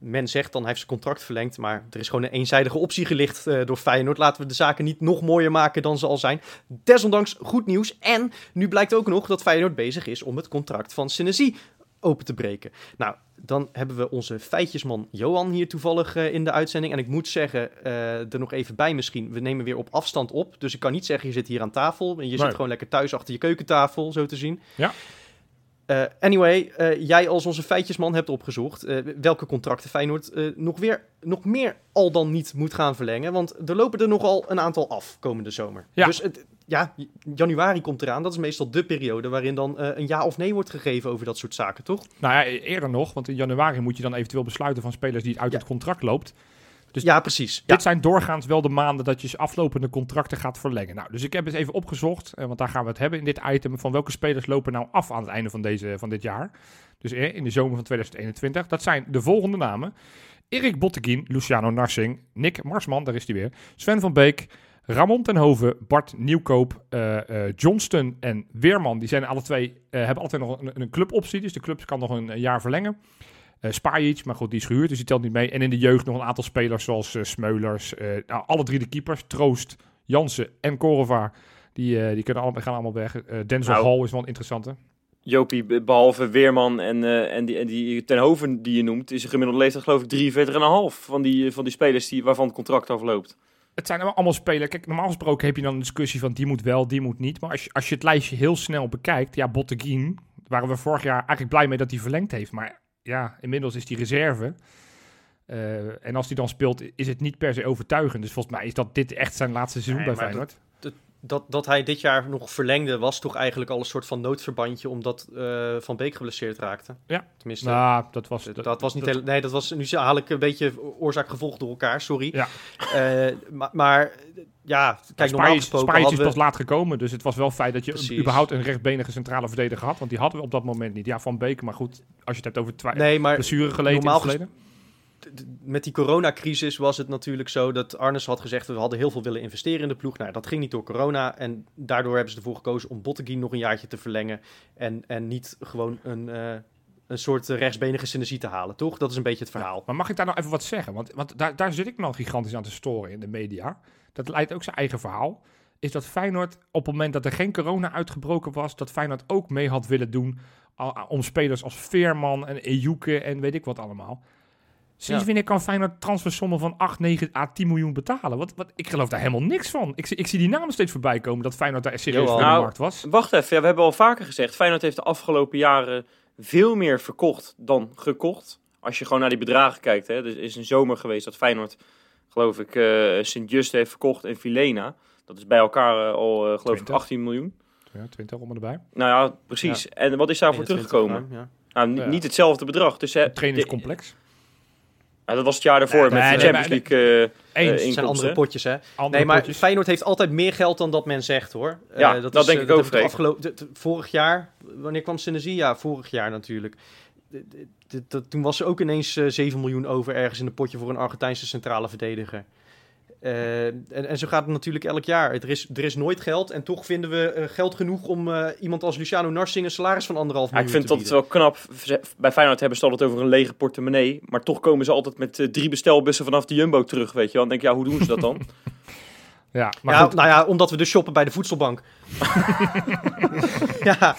men zegt dan hij heeft zijn contract verlengd. Maar er is gewoon een eenzijdige optie gelicht eh, door Feyenoord. Laten we de zaken niet nog mooier maken dan ze al zijn. Desondanks goed nieuws. En nu blijkt ook nog dat Feyenoord bezig is om het contract van Senesi open te breken. Nou, dan hebben we onze feitjesman Johan hier toevallig eh, in de uitzending. En ik moet zeggen, eh, er nog even bij misschien. We nemen weer op afstand op. Dus ik kan niet zeggen, je zit hier aan tafel. Je Nee. zit gewoon lekker thuis achter je keukentafel, zo te zien. Ja. Eh, anyway, eh, jij als onze feitjesman hebt opgezocht eh, welke contracten Feyenoord nog, weer, nog meer al dan niet moet gaan verlengen. Want er lopen er nogal een aantal af komende zomer. Ja. Dus het, ja, januari komt eraan. Dat is meestal de periode waarin dan een ja of nee wordt gegeven over dat soort zaken, toch? Nou ja, eerder nog, want in januari moet je dan eventueel besluiten van spelers die uit Ja. het contract loopt. Dus ja, precies. Ja. Dit zijn doorgaans wel de maanden dat je aflopende contracten gaat verlengen. Nou, dus ik heb eens even opgezocht, eh, want daar gaan we het hebben in dit item, van welke spelers lopen nou af aan het einde van, deze, van dit jaar. Dus eh, in de zomer van 2021. Dat zijn de volgende namen. Erik Botteguin, Luciano Narsing, Nick Marsman, daar is hij weer, Sven van Beek, Ramon ten Hoven, Bart Nieuwkoop, eh, Johnston en Weerman. Die zijn alle twee, hebben altijd nog een, een cluboptie, dus de club kan nog een, een jaar verlengen. Eh Spajic, maar goed, die is gehuurd, dus die telt niet mee. En in de jeugd nog een aantal spelers zoals eh, Smeulers. eh, nou, alle drie de keepers, Troost, Jansen en Korova. Die, die kunnen allemaal, gaan allemaal weg. Denzel Nou. Hall is wel een interessante. Jopie, be- behalve Weerman en, en, die, en die Ten Hoven die je noemt, is de gemiddelde leeftijd geloof ik 43,5 van die, van die spelers die, waarvan het contract afloopt. Het zijn allemaal spelers. Kijk, normaal gesproken heb je dan een discussie van die moet wel, die moet niet. Maar als je, als je het lijstje heel snel bekijkt, ja, Botteguin, waren we vorig jaar eigenlijk blij mee dat hij verlengd heeft. Maar ja, inmiddels is die reserve. Eh, en als hij dan speelt, is het niet per se overtuigend. Dus volgens mij is dat dit echt zijn laatste seizoen Nee, bij Feyenoord. Dat, dat hij dit jaar nog verlengde was toch eigenlijk al een soort van noodverbandje omdat eh, Van Beek geblesseerd raakte. Ja. Tenminste, Nou, dat was... dat, dat was niet heel, Nee, dat was... Nu haal ik een beetje oorzaak-gevolg door elkaar, sorry. Ja. Eh, maar, maar ja, kijk, normaal Spanje, gesproken Spanje is we... pas laat gekomen, dus het was wel feit dat je Precies. überhaupt een rechtbenige centrale verdediger had. Want die hadden we op dat moment niet. Ja, Van Beek, maar goed, als je het hebt over twa- Nee, maar blessure geleden normaal d- met die coronacrisis was het natuurlijk zo dat Arnes had gezegd... we hadden heel veel willen investeren in de ploeg. Nou, dat ging niet door corona. En daardoor hebben ze ervoor gekozen om Botteguin nog een jaartje te verlengen. En, en niet gewoon een, eh, een soort rechtsbenige synergie te halen, toch? Dat is een beetje het verhaal. Maar mag ik daar nou even wat zeggen? Want, want daar, daar zit ik me al gigantisch aan te storen in de media. Dat leidt ook zijn eigen verhaal. Is dat Feyenoord op het moment dat er geen corona uitgebroken was... dat Feyenoord ook mee had willen doen om spelers als Veerman en Ejuke en weet ik wat allemaal. Sinds Ja. wanneer kan Feyenoord transfersommen van 8, 9 à 10 miljoen betalen? Wat, wat, ik geloof daar helemaal niks van. Ik, zie- ik zie die namen steeds voorbij komen dat Feyenoord daar serieus in de Nou, markt was. Wacht even, ja, we hebben al vaker gezegd, Feyenoord heeft de afgelopen jaren veel meer verkocht dan gekocht. Als je gewoon naar die bedragen kijkt, hè, er is een zomer geweest dat Feyenoord, geloof ik, eh Sint-Just heeft verkocht en Filena. Dat is bij elkaar eh, al, eh, geloof ik, 20. 18 miljoen. Ja, 20 om en erbij. Nou ja, precies. En wat is daarvoor 21 teruggekomen? ja. Nou, ni- Ja. niet hetzelfde bedrag. Dus, eh, Een trainingscomplex. Ja, dat was het jaar daarvoor Nee, met nee, de Champions League Eens. Het zijn andere potjes, hè? Andere Nee, maar potjes. Feyenoord heeft altijd meer geld dan dat men zegt, hoor. Ja, Eh, dat is, denk ik ook, heb Freek. afgelopen, vorig jaar, wanneer kwam synergie? Ja, vorig jaar natuurlijk. Toen was er ook ineens eh, 7 miljoen over ergens in een potje voor een Argentijnse centrale verdediger. Eh, en, en zo gaat het natuurlijk elk jaar. Er is, er is nooit geld en toch vinden we eh, geld genoeg om eh, iemand als Luciano Narsing een salaris van anderhalf Ja, ik miljoen vind te dat bieden. wel knap. Bij Feyenoord hebben ze het altijd over een lege portemonnee. Maar toch komen ze altijd met eh, drie bestelbussen vanaf de Jumbo terug, weet je wel. Dan denk ik, ja, hoe doen ze dat dan? *laughs* Ja, maar ja, goed. nou ja, omdat we dus shoppen bij de voedselbank. *laughs* ja,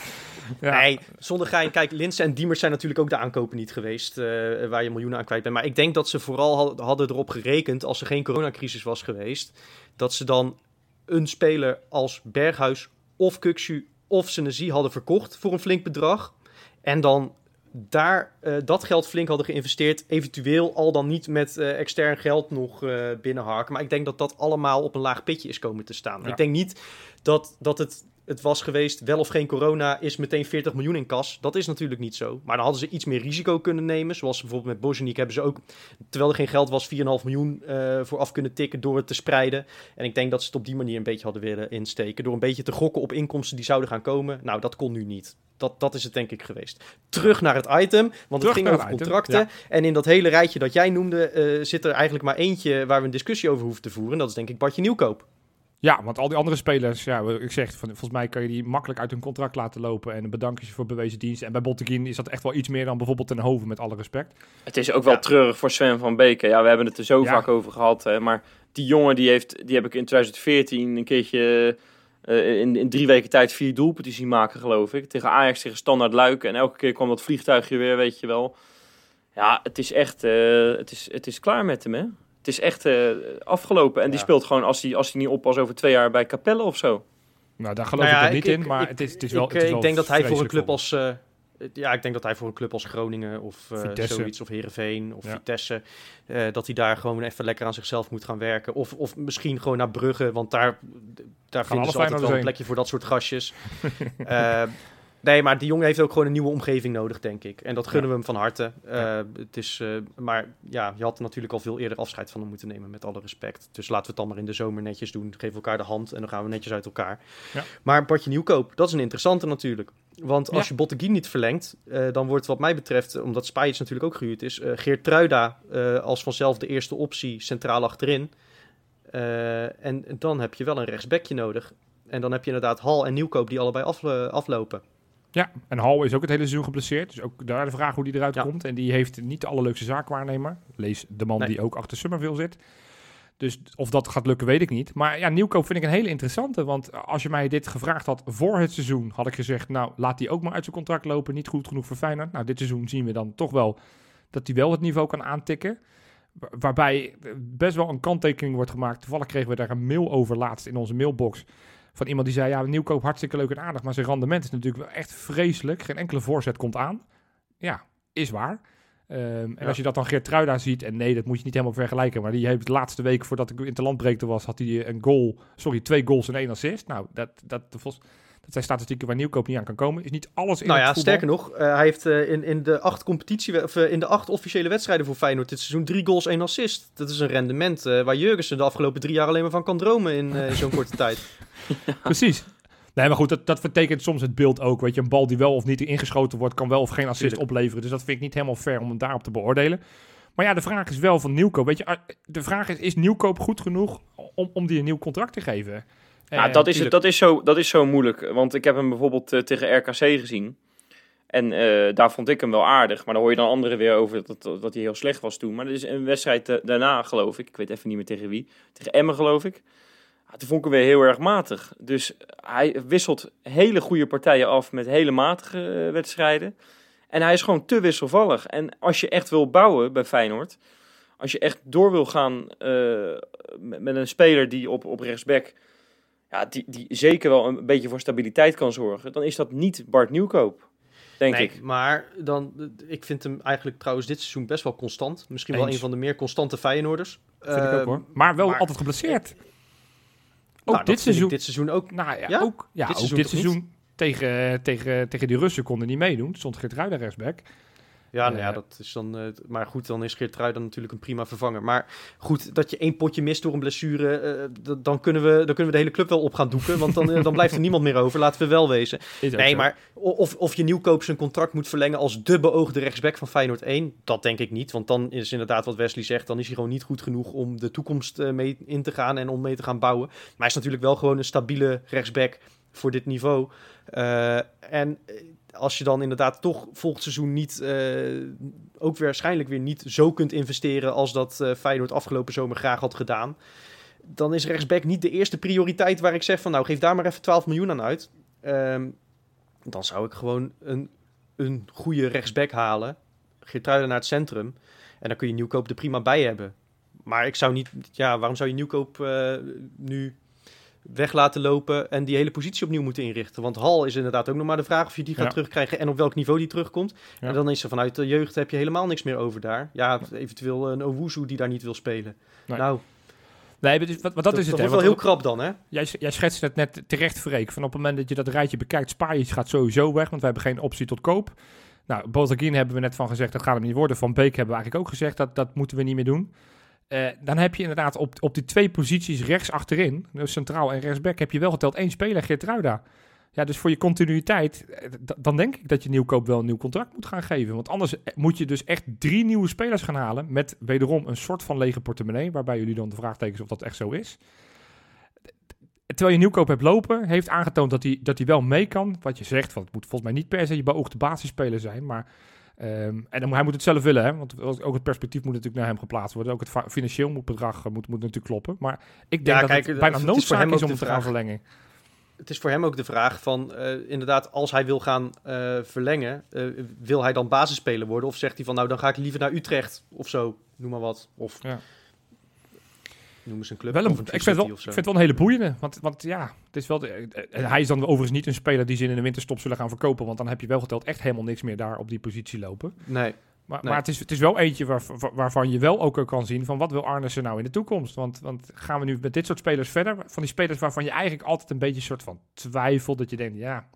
Ja. Nee, zonder gein. Kijk, Linsen en Diemers zijn natuurlijk ook de aankopen niet geweest. eh, waar je miljoenen aan kwijt bent. Maar ik denk dat ze vooral had- hadden erop gerekend. als er geen coronacrisis was geweest. dat ze dan een speler als Berghuis of Kukshu of Senesi hadden verkocht. voor een flink bedrag. En dan daar eh, dat geld flink hadden geïnvesteerd. Eventueel al dan niet met eh, extern geld nog eh binnenharken. Maar ik denk dat dat allemaal op een laag pitje is komen te staan. Ja. Ik denk niet dat, dat het, het was geweest, wel of geen corona, is meteen 40 miljoen in kas. Dat is natuurlijk niet zo. Maar dan hadden ze iets meer risico kunnen nemen. Zoals bijvoorbeeld met Bozeniek hebben ze ook, terwijl er geen geld was, 4,5 miljoen eh voor af kunnen tikken door het te spreiden. En ik denk dat ze het op die manier een beetje hadden willen insteken. Door een beetje te gokken op inkomsten die zouden gaan komen. Nou, dat kon nu niet. Dat, dat is het denk ik geweest. Terug naar het item, want Terug het ging over het item, contracten. En in dat hele rijtje dat jij noemde, eh, zit er eigenlijk maar eentje waar we een discussie over hoeven te voeren. Dat is denk ik Bartje Nieuwkoop. Ja, want al die andere spelers, ja, ik zeg, van, volgens mij kan je die makkelijk uit hun contract laten lopen en een bedankje voor bewezen dienst. En bij Botteguin is dat echt wel iets meer dan bijvoorbeeld ten Hoven, met alle respect. Het is ook wel Ja. treurig voor Sven van Beken. Ja, we hebben het er zo Ja. vaak over gehad. Hè, maar die jongen, die, heeft, die heb ik in 2014 een keertje eh, in, in drie weken tijd vier doelpunten zien maken, geloof ik. Tegen Ajax, tegen Standaard Luiken. En elke keer kwam dat vliegtuigje weer, weet je wel. Ja, het is echt, eh, het, is, het is klaar met hem, hè. Het is echt eh, afgelopen. En die speelt gewoon, als hij als hij niet oppast, over twee jaar bij Capelle of zo. Nou, daar geloof Nou ja, ik er niet ik- in, ik- maar ik- het, is, het is wel ik, het is eh, wel ik denk dat hij voor een club als. eh, ja, ik denk dat hij voor een club als Groningen of eh, zoiets, of Herenveen of Ja. Vitesse, eh, dat hij daar gewoon even lekker aan zichzelf moet gaan werken. Of, of misschien gewoon naar Brugge, want daar, daar vinden alle ze altijd wel een plekje voor dat soort gastjes. *laughs* nee, maar die jongen heeft ook gewoon een nieuwe omgeving nodig, denk ik. En dat gunnen we hem van harte. Eh, het is, eh, maar ja, je had natuurlijk al veel eerder afscheid van hem moeten nemen, met alle respect. Dus laten we het dan maar in de zomer netjes doen. Geef elkaar de hand en dan gaan we netjes uit elkaar. Ja. Maar Bartje Nieuwkoop, dat is een interessante natuurlijk. Want als je Botteguin niet verlengt, eh, dan wordt wat mij betreft, omdat Spijts natuurlijk ook gehuurd is, Geert Truida als vanzelf de eerste optie centraal achterin. En dan heb je wel een rechtsbackje nodig. En dan heb je inderdaad Hal en Nieuwkoop die allebei af, aflopen. Ja, en Hal is ook het hele seizoen geblesseerd. Dus ook daar de vraag hoe die eruit Ja. komt. En die heeft niet de allerleukste zaakwaarnemer. Lees de man Nee. die ook achter Summerville zit. Dus of dat gaat lukken, weet ik niet. Maar ja, nieuwkoop vind ik een hele interessante. Want als je mij dit gevraagd had voor het seizoen, had ik gezegd, nou, laat die ook maar uit zijn contract lopen. Niet goed genoeg voor Feyenoord. Nou, dit seizoen zien we dan toch wel dat hij wel het niveau kan aantikken. Wa- Waarbij best wel een kanttekening wordt gemaakt. Toevallig kregen we daar een mail over laatst in onze mailbox. Van iemand die zei, ja, nieuwkoop hartstikke leuk en aardig. Maar zijn rendement is natuurlijk wel echt vreselijk. Geen enkele voorzet komt aan. Ja, is waar. Ehm, en Ja. als je dat dan Geert ziet, en nee, dat moet je niet helemaal vergelijken, maar die heeft de laatste week voordat ik in de landbreekte was, had hij een goal, sorry, twee goals en één assist. Nou, dat, dat, dat, dat zijn statistieken waar Nieuwkoop niet aan kan komen. Is niet alles in Nou het ja, voetbal. sterker nog, eh, hij heeft eh, in, in de acht competitie, of, eh, in de acht officiële wedstrijden voor Feyenoord dit seizoen drie goals, één assist. Dat is een rendement waar Jurgensen de afgelopen drie jaar alleen maar van kan dromen in, in zo'n korte *laughs* tijd. Precies. Nee, maar goed, dat, dat vertekent soms het beeld ook. Weet je, een bal die wel of niet ingeschoten wordt, kan wel of geen assist Tuurlijk. opleveren. Dus dat vind ik niet helemaal fair om hem daarop te beoordelen. Maar ja, de vraag is wel van Nieuwkoop. Weet je, ah, de vraag is, is Nieuwkoop goed genoeg om, om die een nieuw contract te geven? Nou, dat, is, dat, is zo, dat is zo moeilijk. Want ik heb hem bijvoorbeeld eh, tegen RKC gezien. En eh, daar vond ik hem wel aardig. Maar dan hoor je dan anderen weer over dat, dat, dat hij heel slecht was toen. Maar er is een wedstrijd eh, daarna, geloof ik. Ik weet even niet meer tegen wie. Tegen Emmen, geloof ik. Ja, toen vond ik hem weer heel erg matig. Dus hij wisselt hele goede partijen af met hele matige wedstrijden. En hij is gewoon te wisselvallig. En als je echt wil bouwen bij Feyenoord... Als je echt door wil gaan met, met een speler die op, op rechtsback ja, die, die zeker wel een beetje voor stabiliteit kan zorgen, dan is dat niet Bart Nieuwkoop, denk nee, ik. maar dan, ik vind hem eigenlijk trouwens dit seizoen best wel constant. Misschien wel een van de meer constante Feyenoorders. Vind ik ook Ehm, hoor. Maar wel maar- altijd geblesseerd. Ook nou, dat dit vind ik seizoen. dit seizoen ook. Nou ja, Ja? ook, ja, Dit ook seizoen dit niet? seizoen tegen, tegen, tegen die Russen konden niet meedoen. Stond Geert rechtsback. Ja, nou ja, Eh, dat is dan. eh, maar goed, dan is Geert dan natuurlijk een prima vervanger. Maar goed, dat je één potje mist door een blessure, eh, d- dan, kunnen we, dan kunnen we de hele club wel op gaan doeken. Want dan, eh, dan blijft er *laughs* niemand meer over, laten we wel wezen. Nee, zo. maar of, of je nieuwkoop zijn contract moet verlengen als de beoogde rechtsback van Feyenoord 1, dat denk ik niet. Want dan is inderdaad wat Wesley zegt, dan is hij gewoon niet goed genoeg om de toekomst eh, mee in te gaan en om mee te gaan bouwen. Maar hij is natuurlijk wel gewoon een stabiele rechtsback voor dit niveau. Eh, en eh, als je dan inderdaad toch volgend seizoen niet, eh, ook waarschijnlijk weer niet zo kunt investeren als dat eh, Feyenoord afgelopen zomer graag had gedaan. Dan is rechtsback niet de eerste prioriteit waar ik zeg van nou geef daar maar even 12 miljoen aan uit. Ehm, dan zou ik gewoon een, een goede rechtsback halen. Geertruiden naar het centrum. En dan kun je Nieuwkoop er prima bij hebben. Maar ik zou niet... Ja, waarom zou je Nieuwkoop eh, nu weg laten lopen... en die hele positie opnieuw moeten inrichten? Want Hal is inderdaad ook nog maar de vraag... of je die gaat Ja. terugkrijgen en op welk niveau die terugkomt. Ja. En dan is er vanuit de jeugd heb je helemaal niks meer over daar. Ja, eventueel een Owuzu die daar niet wil spelen. Nee. Nou, Nee, wat, wat dat, is het. dat wordt wel heel krap dan, hè? Jij, jij schetst het net terecht, Freek. Van op het moment dat je dat rijtje bekijkt, Spajic gaat sowieso weg, want we hebben geen optie tot koop. Nou, Botagin hebben we net van gezegd, dat gaat hem niet worden. Van Beek hebben we eigenlijk ook gezegd, dat, dat moeten we niet meer doen. Eh, dan heb je inderdaad op, op die twee posities rechts achterin, dus centraal en rechtsback, heb je wel geteld één speler, Geertruida. Ja, dus voor je continuïteit, eh, dan denk ik dat je Nieuwkoop wel een nieuw contract moet gaan geven. Want anders eh, moet je dus echt drie nieuwe spelers gaan halen met wederom een soort van lege portemonnee, waarbij jullie dan de vraagtekens of dat echt zo is. Terwijl je Nieuwkoop hebt lopen, heeft aangetoond dat hij, dat hij wel mee kan. Wat je zegt, want het moet volgens mij niet per se je beoogde basisspeler zijn. Maar, ehm, en dan, hij moet het zelf willen, hè, want ook het perspectief moet natuurlijk naar hem geplaatst worden. Ook het financieel moet bedrag eh, moet, moet natuurlijk kloppen. Maar ik denk Ja, dat kijk, het bijna is noodzaak hem is ook om te gaan verlengen. het is voor hem ook de vraag van, eh, inderdaad, als hij wil gaan eh, verlengen, wil hij dan basisspeler worden? Of zegt hij van, nou, dan ga ik liever naar Utrecht of zo, noem maar wat. Of Ja. Noem eens een club. Wel een, of ik, vind wel, of ik vind het wel een hele boeiende. Want, want ja, het is wel de- eh, hij is dan overigens niet een speler die ze in de winterstop zullen gaan verkopen. Want dan heb je wel geteld echt helemaal niks meer daar op die positie lopen. Nee, Maar, Nee. maar het, is, het is wel eentje waar, waar- waarvan je wel ook kan zien van wat wil Arnissen nou in de toekomst. Want, want gaan we nu met dit soort spelers verder? Van die spelers waarvan je eigenlijk altijd een beetje een soort van twijfelt. Dat je denkt, ja,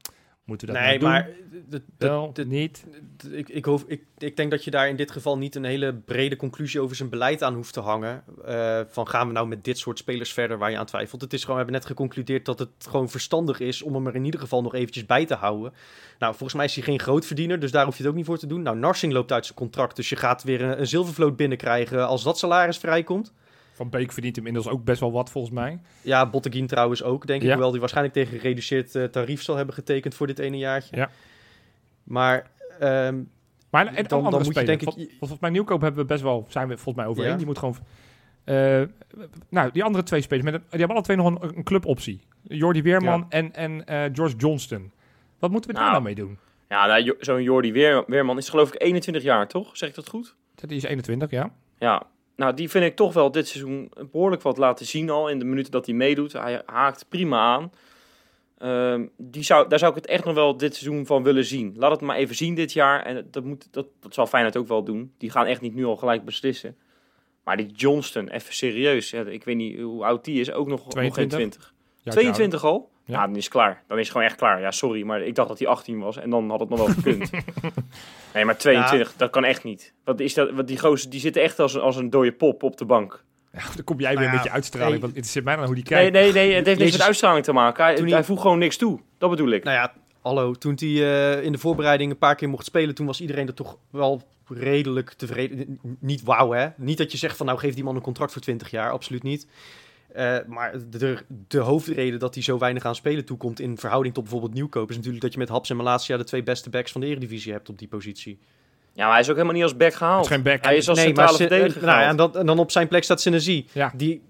moeten we dat nee nou doen? maar d- d- wel, niet. ik, ik, hoef, ik, ik denk dat je daar in dit geval niet een hele brede conclusie over zijn beleid aan hoeft te hangen. Eh, van gaan we nou met dit soort spelers verder waar je aan twijfelt. Het is gewoon, we hebben net geconcludeerd dat het gewoon verstandig is om hem er in ieder geval nog eventjes bij te houden. Nou, volgens mij is hij geen grootverdiener, dus daar hoef je het ook niet voor te doen. Nou, Narsing loopt uit zijn contract, dus je gaat weer een, een zilvervloot binnenkrijgen als dat salaris vrijkomt. Van Beek verdient hem inmiddels ook best wel wat volgens mij. Ja, Botteguin trouwens ook, denk ik. Hoewel die waarschijnlijk tegen gereduceerd eh, tarief zal hebben getekend voor dit ene jaartje. Ja. Maar ehm, Maar en Dan- dan andere moet je spelers. denk ik- Vol- Volgens mij Nieuwkoop hebben we best wel, zijn we volgens mij overeen. Ja. Die moet gewoon Eh, nou, die andere twee spelers, met een, die hebben alle twee nog een, een cluboptie. Jordi Weerman en, en eh, George Johnston. Wat moeten we daar Nou. nou mee doen? Ja, nou, zo'n Jordi Weer, Weerman is geloof ik 21 jaar, toch? Zeg ik dat goed? Die is 21, ja. Ja, nou die vind ik toch wel dit seizoen behoorlijk wat laten zien al in de minuten dat hij meedoet. Hij haakt prima aan. Ehm, die zou, daar zou ik het echt nog wel dit seizoen van willen zien. Laat het maar even zien dit jaar. En dat, moet, dat, dat zal Feyenoord ook wel doen. Die gaan echt niet nu al gelijk beslissen. Maar die Johnston, even serieus. Ik weet niet hoe oud die is. Ook nog, nog geen 22. 20. Ja, 22 al? Ja. Ja. dan is het klaar. Dan is het gewoon echt klaar. Ja, sorry, maar ik dacht dat hij 18 was. En dan had het nog wel gekund. *laughs* nee, maar 22, dat kan echt niet. Wat is dat? Wat die gozer, die zitten echt als, een- als een dode pop op de bank. Ja, dan kom jij weer Nou ja, een beetje uitstraling. Want het zit mij dan hoe die Nee, kijkt. nee, nee, het heeft niks met uitstraling te maken. Hij, hij hij- voegt gewoon niks toe. Dat bedoel ik. Nou ja, hallo, toen hij eh, in de voorbereiding een paar keer mocht spelen, toen was iedereen er toch wel redelijk tevreden. Niet wauw, hè? Niet dat je zegt van nou geef die man een contract voor 20 jaar, absoluut niet. Eh, maar de, de hoofdreden dat hij zo weinig aan spelen toekomt in verhouding tot bijvoorbeeld Nieuwkoop is natuurlijk dat je met Haps en Malasia de twee beste backs van de Eredivisie hebt op die positie. Ja, maar hij is ook helemaal niet als back gehaald. is geen back. Hij is als Nee, centrale verdediger nou ja, en, dan, en dan op zijn plek staat Senesi, Ja. die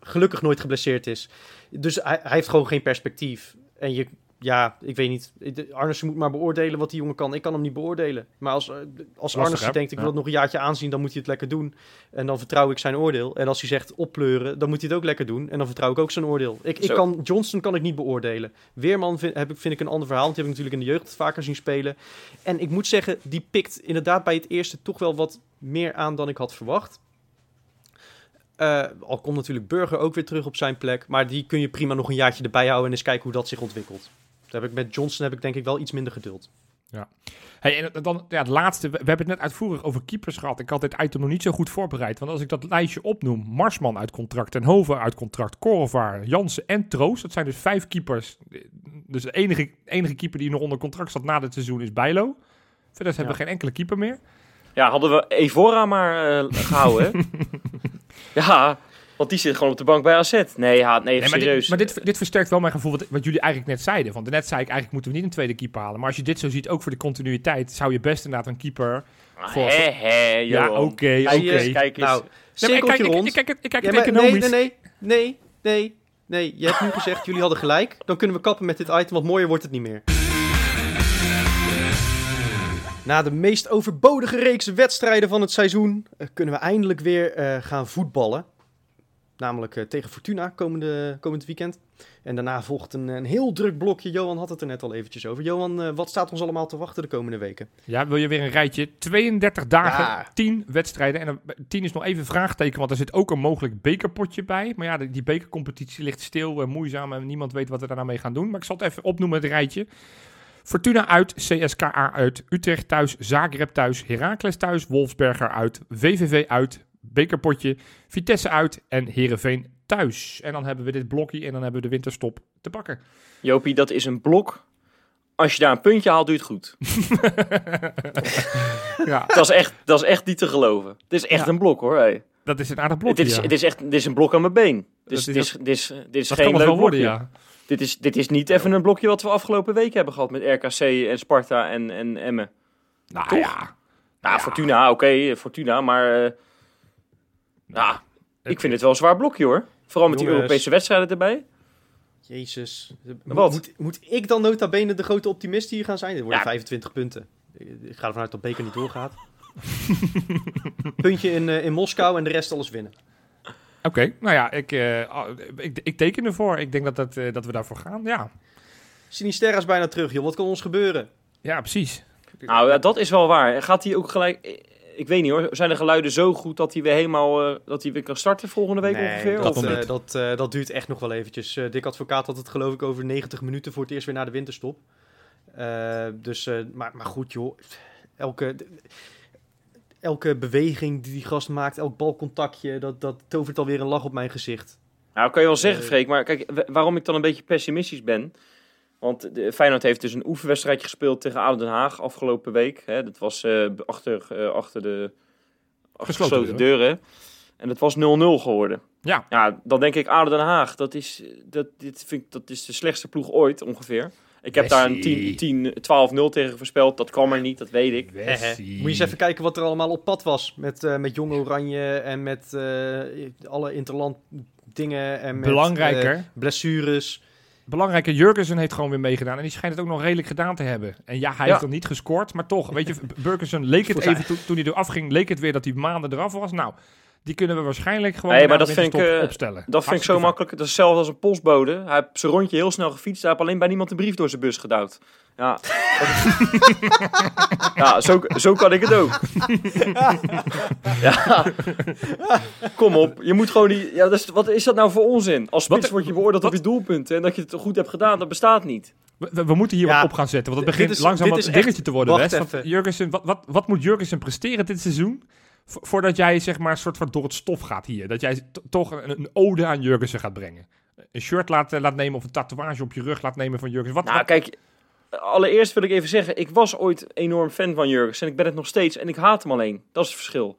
gelukkig nooit geblesseerd is. Dus hij, hij heeft gewoon geen perspectief. En je, ja, ik weet niet. Arnissen moet maar beoordelen wat die jongen kan. Ik kan hem niet beoordelen. Maar als, eh, als? Arnissen denkt, ik wil Ja. het nog een jaartje aanzien, dan moet hij het lekker doen. En dan vertrouw ik zijn oordeel. En als hij zegt oppleuren, dan moet hij het ook lekker doen. En dan vertrouw ik ook zijn oordeel. Ik, ik kan, Johnston kan ik niet beoordelen. Weerman vind, heb ik, vind ik een ander verhaal. want Die heb ik natuurlijk in de jeugd vaker zien spelen. En ik moet zeggen, die pikt inderdaad bij het eerste toch wel wat meer aan dan ik had verwacht. Eh, al komt natuurlijk Burger ook weer terug op zijn plek. Maar die kun je prima nog een jaartje erbij houden en eens kijken hoe dat zich ontwikkelt. Daar heb ik met Johnson heb ik denk ik wel iets minder geduld. Hey, en dan ja, het laatste. We we hebben het net uitvoerig over keepers gehad. Ik had dit item nog niet zo goed voorbereid. Want als ik dat lijstje opnoem: Marsman uit contract, Ten Hoven uit contract, Korrevaar, Jansen en Troost. Dat zijn dus vijf keepers. Dus de enige, enige keeper die nog onder contract zat na dit seizoen is Bijlo. Verder hebben we geen enkele keeper meer. Ja, hadden we Evora maar eh, gehouden. hè? *laughs* ja, want die zit gewoon op de bank bij AZ. Nee, ja, nee, Nee, maar serieus. dit, maar dit, dit versterkt wel mijn gevoel, wat, wat jullie eigenlijk net zeiden. Want net zei ik, eigenlijk moeten we niet een tweede keeper halen. Maar als je dit zo ziet, ook voor de continuïteit, zou je best inderdaad een keeper... Ah, voor- Ja, oké, Kijk oké. eens, Kijk eens. Nou, Nee, ik cirkeltje kijk, ik, rond. ik, kijk het, ik kijk Ja, het economisch. nee, nee, nee, nee, nee. Je hebt nu gezegd, jullie hadden gelijk. Dan kunnen we kappen met dit item, want mooier wordt het niet meer. Na de meest overbodige reeks wedstrijden van het seizoen eh, kunnen we eindelijk weer eh, gaan voetballen. Namelijk eh, tegen Fortuna komende, komend weekend. En daarna volgt een, een heel druk blokje. Johan had het er net al eventjes over. Johan, eh, wat staat ons allemaal te wachten de komende weken? Ja, wil je weer een rijtje? 32 dagen, Ja. 10 wedstrijden. En dan- 10 is nog even een vraagteken, want er zit ook een mogelijk bekerpotje bij. Maar ja, die, die bekercompetitie ligt stil, en moeizaam en niemand weet wat we daar nou mee gaan doen. Maar ik zal het even opnoemen, het rijtje. Fortuna uit, CSKA uit, Utrecht thuis, Zagreb thuis, Heracles thuis, Wolfsberger uit, VVV uit, bekerpotje, Vitesse uit en Heerenveen thuis. En dan hebben we dit blokje en dan hebben we de winterstop te pakken. Jopie, dat is een blok. Als je daar een puntje haalt, doe je het goed. *laughs* ja, dat, is echt, dat is echt niet te geloven. Het is echt Ja. een blok hoor. Hey. dat is een aardig blokje. dit, is, ja. dit is echt dit is een blok aan mijn been. Dus Dat dit is is, dit is, dit is geen leuk worden, ja. Dit is, dit is niet even een blokje wat we afgelopen week hebben gehad met RKC en Sparta en, en Emmen. Nou Toch? ja. Nou. Fortuna, oké, Fortuna, maar eh, nou, ik vind het wel een zwaar blokje hoor. Vooral met die Jongens. Europese wedstrijden erbij. Jezus. Wat? Moet, moet ik dan nota bene de grote optimist hier gaan zijn? Dit worden Ja. 25 punten. Ik ga ervan uit dat Beker niet doorgaat. *laughs* Puntje in, eh, in Moskou en de rest alles winnen. Oké, nou ja, ik, eh, ik, ik teken ervoor. Ik denk dat, dat, eh, dat we daarvoor gaan. Ja, Sinisterra is bijna terug, joh. Wat kan ons gebeuren? ja precies. Nou, dat is wel waar. Gaat hij ook gelijk... Ik weet niet hoor, zijn de geluiden zo goed dat hij weer helemaal... eh, dat hij weer kan starten volgende week Nee, ongeveer? dat, Of- eh, dat, eh, dat duurt echt nog wel eventjes. Eh Dick Advocaat had het geloof ik over 90 minuten voor het eerst weer na de winterstop. Eh, dus, eh, maar, maar goed joh. Elke, elke beweging die die gast maakt, elk balcontactje, dat, dat tovert alweer een lach op mijn gezicht. Nou, kan je wel zeggen. Freek, maar kijk, wa- waarom ik dan een beetje pessimistisch ben. Want de, Feyenoord heeft dus een oefenwedstrijdje gespeeld tegen ADO Den Haag afgelopen week. Hè, dat was eh, achter, eh, achter de achter Gesloten gesloten deuren. En dat was 0-0 geworden. Ja. Ja, dan denk ik ADO Den Haag, dat is, dat, dit vind ik, dat is de slechtste ploeg ooit ongeveer. Ik heb daar een Messi. 10, 10 12-0 tegen voorspeld. Dat kwam er niet, dat weet ik. Moet je eens even kijken wat er allemaal op pad was. Met, eh, met Jong Oranje en met eh, alle interland dingen. En met, Belangrijker. blessures. Belangrijke, Jurgensen heeft gewoon weer meegedaan. En die schijnt het ook nog redelijk gedaan te hebben. En ja, hij Ja. heeft er niet gescoord. Maar toch, weet je, *laughs* Burgerson leek het even toen, toen hij eraf ging, leek het weer dat hij maanden eraf was. Nou, die kunnen we waarschijnlijk gewoon Nee, maar dat vind ik, winterstop eh, opstellen. Dat vind ik zo makkelijk. Dat is hetzelfde als een postbode. Hij heeft zijn rondje heel snel gefietst. Hij heeft alleen bij niemand een brief door zijn bus gedouwd. Ja, *laughs* ja zo, zo kan ik het ook. ja. Kom op, je moet gewoon die. Ja, wat is dat nou voor onzin? Als spits word je beoordeeld op je doelpunten en dat je het goed hebt gedaan, dat bestaat niet. We, moeten hier Ja, wat op gaan zetten, want het begint is- langzaam wat een dingetje echt- te worden. wacht. Jurgensen, wat, wat, wat moet Jurgensen presteren dit seizoen? Vo- Voordat jij zeg maar een soort van door het stof gaat hier. Dat jij toch een, een ode aan Jurgensen gaat brengen. Een shirt laat, eh, laat nemen of een tatoeage op je rug laat nemen van Jurgensen. Wat, Nou, wat- kijk, allereerst wil ik even zeggen, ik was ooit enorm fan van Jurgens en ik ben het nog steeds en ik haat hem alleen. Dat is het verschil.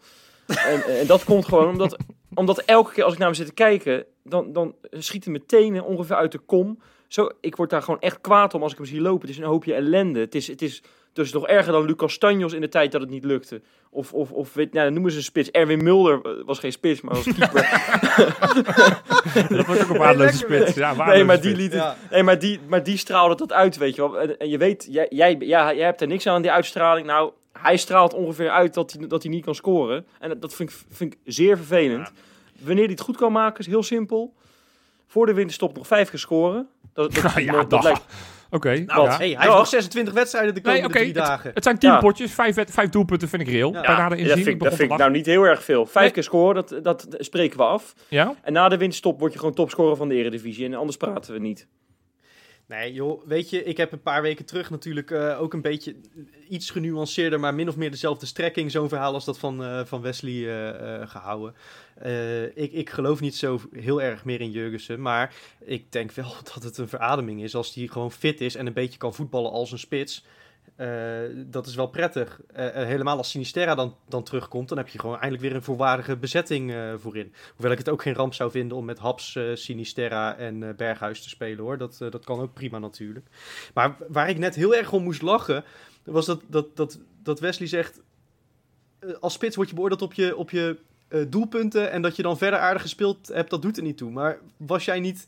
*laughs* en, en dat komt gewoon omdat, omdat elke keer als ik naar hem zit te kijken, dan, dan schieten mijn tenen ongeveer uit de kom. Zo, ik word daar gewoon echt kwaad om als ik hem zie lopen. Het is een hoopje ellende. Het is, het is dus nog erger dan Lucas Tanjos in de tijd dat het niet lukte. Of, of, of weet, nou, noemen ze een spits. Erwin Mulder eh, was geen spits, maar was keeper. *laughs* dat wordt ook een waardeloze spits. Ja, nee, maar die spits. liet het, Ja. Nee, maar die, maar die straalde dat uit, weet je wel. En, en je weet, jij, jij, ja, jij hebt er niks aan, die uitstraling. Nou, hij straalt ongeveer uit dat hij, dat hij niet kan scoren. En dat, dat vind, ik, vind ik zeer vervelend. Wanneer hij het goed kan maken, is heel simpel. Voor de winterstop nog vijf keer scoren. Dat, dat, *laughs* Ja, dat, lijkt- *laughs* Oké. Nou, ja. hey, hij heeft nog 26 wedstrijden de Nee, komende oké. drie dagen. Het zijn tien Ja. potjes, vijf, wed- vijf doelpunten vind ik reëel. Ja. Bij inzien. dat ik vind, ik- dat vind ik nou niet heel erg veel. Vijf Nee. keer scoren, dat, dat spreken we af. Ja? En na de winterstop word je gewoon topscorer van de Eredivisie. En anders praten we niet. Nee, joh, weet je, ik heb een paar weken terug natuurlijk eh, ook een beetje iets genuanceerder, maar min of meer dezelfde strekking, zo'n verhaal als dat van, eh, van Wesley eh, eh, gehouden. Eh, ik, ik geloof niet zo heel erg meer in Jurgensen, maar ik denk wel *laughs* dat het een verademing is als hij gewoon fit is en een beetje kan voetballen als een spits. Eh, dat is wel prettig. Eh, eh, helemaal als Sinisterra dan, dan terugkomt, dan heb je gewoon eindelijk weer een volwaardige bezetting voorin. Hoewel ik het ook geen ramp zou vinden om met Haps, Sinisterra en Berghuis te spelen hoor. Dat, dat kan ook prima natuurlijk. Maar waar ik net heel erg om moest lachen, was dat, dat, dat, dat Wesley zegt... als spits word je beoordeeld op je, op je doelpunten en dat je dan verder aardig gespeeld hebt, dat doet er niet toe. Maar was jij niet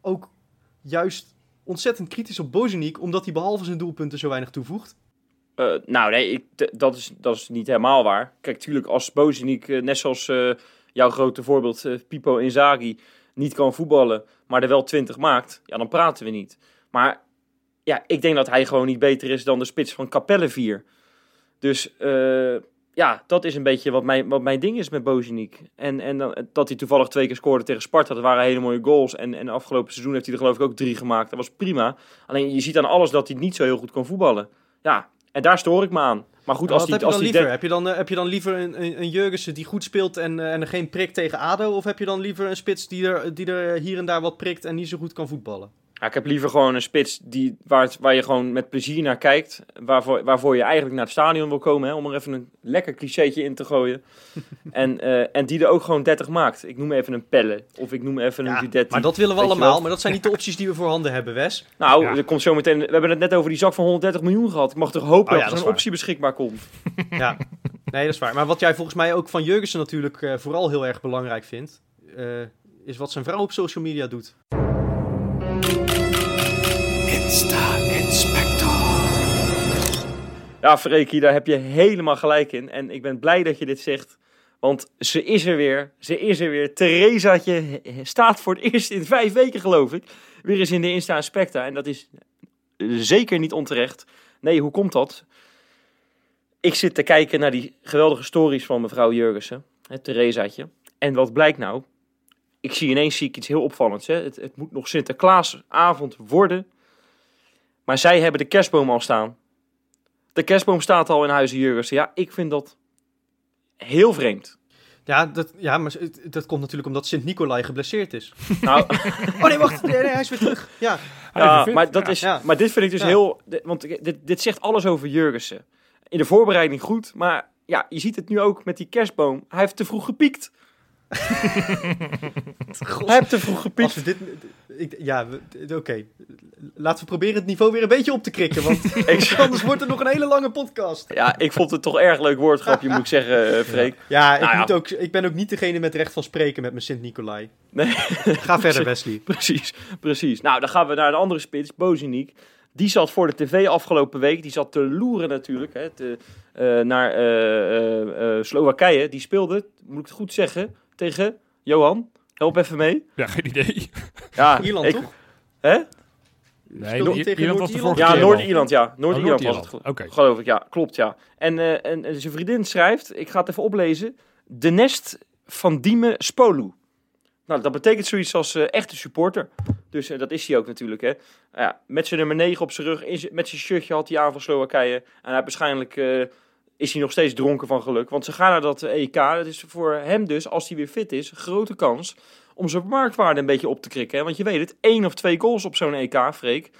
ook juist ontzettend kritisch op Bozeniek, omdat hij behalve zijn doelpunten zo weinig toevoegt? Eh, nou, nee, ik, dat, is, dat is niet helemaal waar. Kijk, tuurlijk, als Bozeniek, eh, net zoals eh, jouw grote voorbeeld Pipo Inzaghi, niet kan voetballen, maar er wel 20 maakt, ja, dan praten we niet. Maar ja, ik denk dat hij gewoon niet beter is dan de spits van Capelle 4. Dus ja, dat is een beetje wat mijn, wat mijn ding is met Bozeniek. En, en dat hij toevallig twee keer scoorde tegen Sparta, dat waren hele mooie goals. En, en afgelopen seizoen heeft hij er geloof ik ook drie gemaakt. Dat was prima. Alleen je ziet aan alles dat hij niet zo heel goed kan voetballen. Ja, en daar stoor ik me aan. Maar goed, als hij... heb je dan liever? de- Heb je dan, eh, heb je dan liever een, een, een Jurgensen die goed speelt en, eh, en er geen prik tegen ADO? Of heb je dan liever een spits die er, die er hier en daar wat prikt en niet zo goed kan voetballen? Ja, ik heb liever gewoon een spits die, waar, het- waar je gewoon met plezier naar kijkt. Waarvoor, waarvoor je eigenlijk naar het stadion wil komen. Hè, om er even een lekker clichétje in te gooien. *laughs* en, eh, en die er ook gewoon 30 maakt. Ik noem even een Pelle. Of ik noem even een Ja, Guidetti. maar dat willen we allemaal, maar dat zijn niet de opties die we voorhanden hebben, Wes. *laughs* Nou, Ja. er komt zo meteen... We hebben het net over die zak van 130 miljoen gehad. Ik mag toch hopen Oh ja, dat er een waar. optie beschikbaar komt. Ja, nee, dat is waar. Maar wat jij volgens mij ook van Jurgensen natuurlijk eh, vooral heel erg belangrijk vindt, eh, is wat zijn vrouw op social media doet. Ja, Freekie, daar heb je helemaal gelijk in. En ik ben blij dat je dit zegt. Want ze is er weer. Ze is er weer. Theresaatje staat voor het eerst in vijf weken, geloof ik. Weer eens in de Insta Inspecta. En dat is zeker niet onterecht. Nee, hoe komt dat? Ik zit te kijken naar die geweldige stories van mevrouw Jurgensen. Het Theresaatje. En wat blijkt nou? Ik zie ineens zie ik iets heel opvallends. Hè? Het, het moet nog Sinterklaasavond worden. Maar zij hebben de kerstboom al staan. De kerstboom staat al in Huizen Jurgensen. Ja, ik vind dat heel vreemd. Ja, dat, ja maar dat komt natuurlijk omdat Sint-Nicolai geblesseerd is. *laughs* Nou, Oh nee, wacht, nee, nee, hij is weer terug. Ja, maar, dat is, Ja. maar dit vind ik dus Ja. heel... dit- Want dit, dit zegt alles over Jurgensen. In de voorbereiding goed, maar ja, je ziet het nu ook met die kerstboom. Hij heeft te vroeg gepiekt. Hij heeft te vroeg we dit... Ik, ja, oké. laten we proberen het niveau weer een beetje op te krikken. Want *laughs* *laughs* anders wordt het nog een hele lange podcast. Ja, ik vond het toch erg leuk woordgrapje, moet ik zeggen, eh, Freek. Ja, ik, Nou ja. Moet ook, ik ben ook niet degene met recht van spreken met mijn Sint-Nicolai. Nee. *laughs* Ga verder, Wesley. Precies, precies. Nou, dan gaan we naar de andere spits, Boziniek. Die zat voor de tv afgelopen week. Die zat te loeren natuurlijk hè, te, eh, naar eh, Slowakije. Die speelde, moet ik het goed zeggen, tegen Johan. Help even mee. Ja, geen idee. Ja, *laughs* Ierland, ik- toch? Hè? Nee, tegen Ierland was de Noord-Ierland? vorige Ja, al. Noord-Ierland, ja. Noord-Ierland was het, geloof ik. Ja, klopt, ja. En, eh, en, en zijn vriendin schrijft, ik ga het even oplezen. De nest van Diemen Spolu. Nou, dat betekent zoiets als eh, echte supporter. Dus eh, dat is hij ook natuurlijk, hè. Ja, met zijn nummer 9 op zijn rug, met zijn shirtje had hij aan van Slowakije. En hij waarschijnlijk eh, is hij nog steeds dronken van geluk. Want ze gaan naar dat EK. Dat is voor hem dus, als hij weer fit is, een grote kans om zijn marktwaarde een beetje op te krikken. Hè? Want je weet het, één of twee goals op zo'n EK, Freek.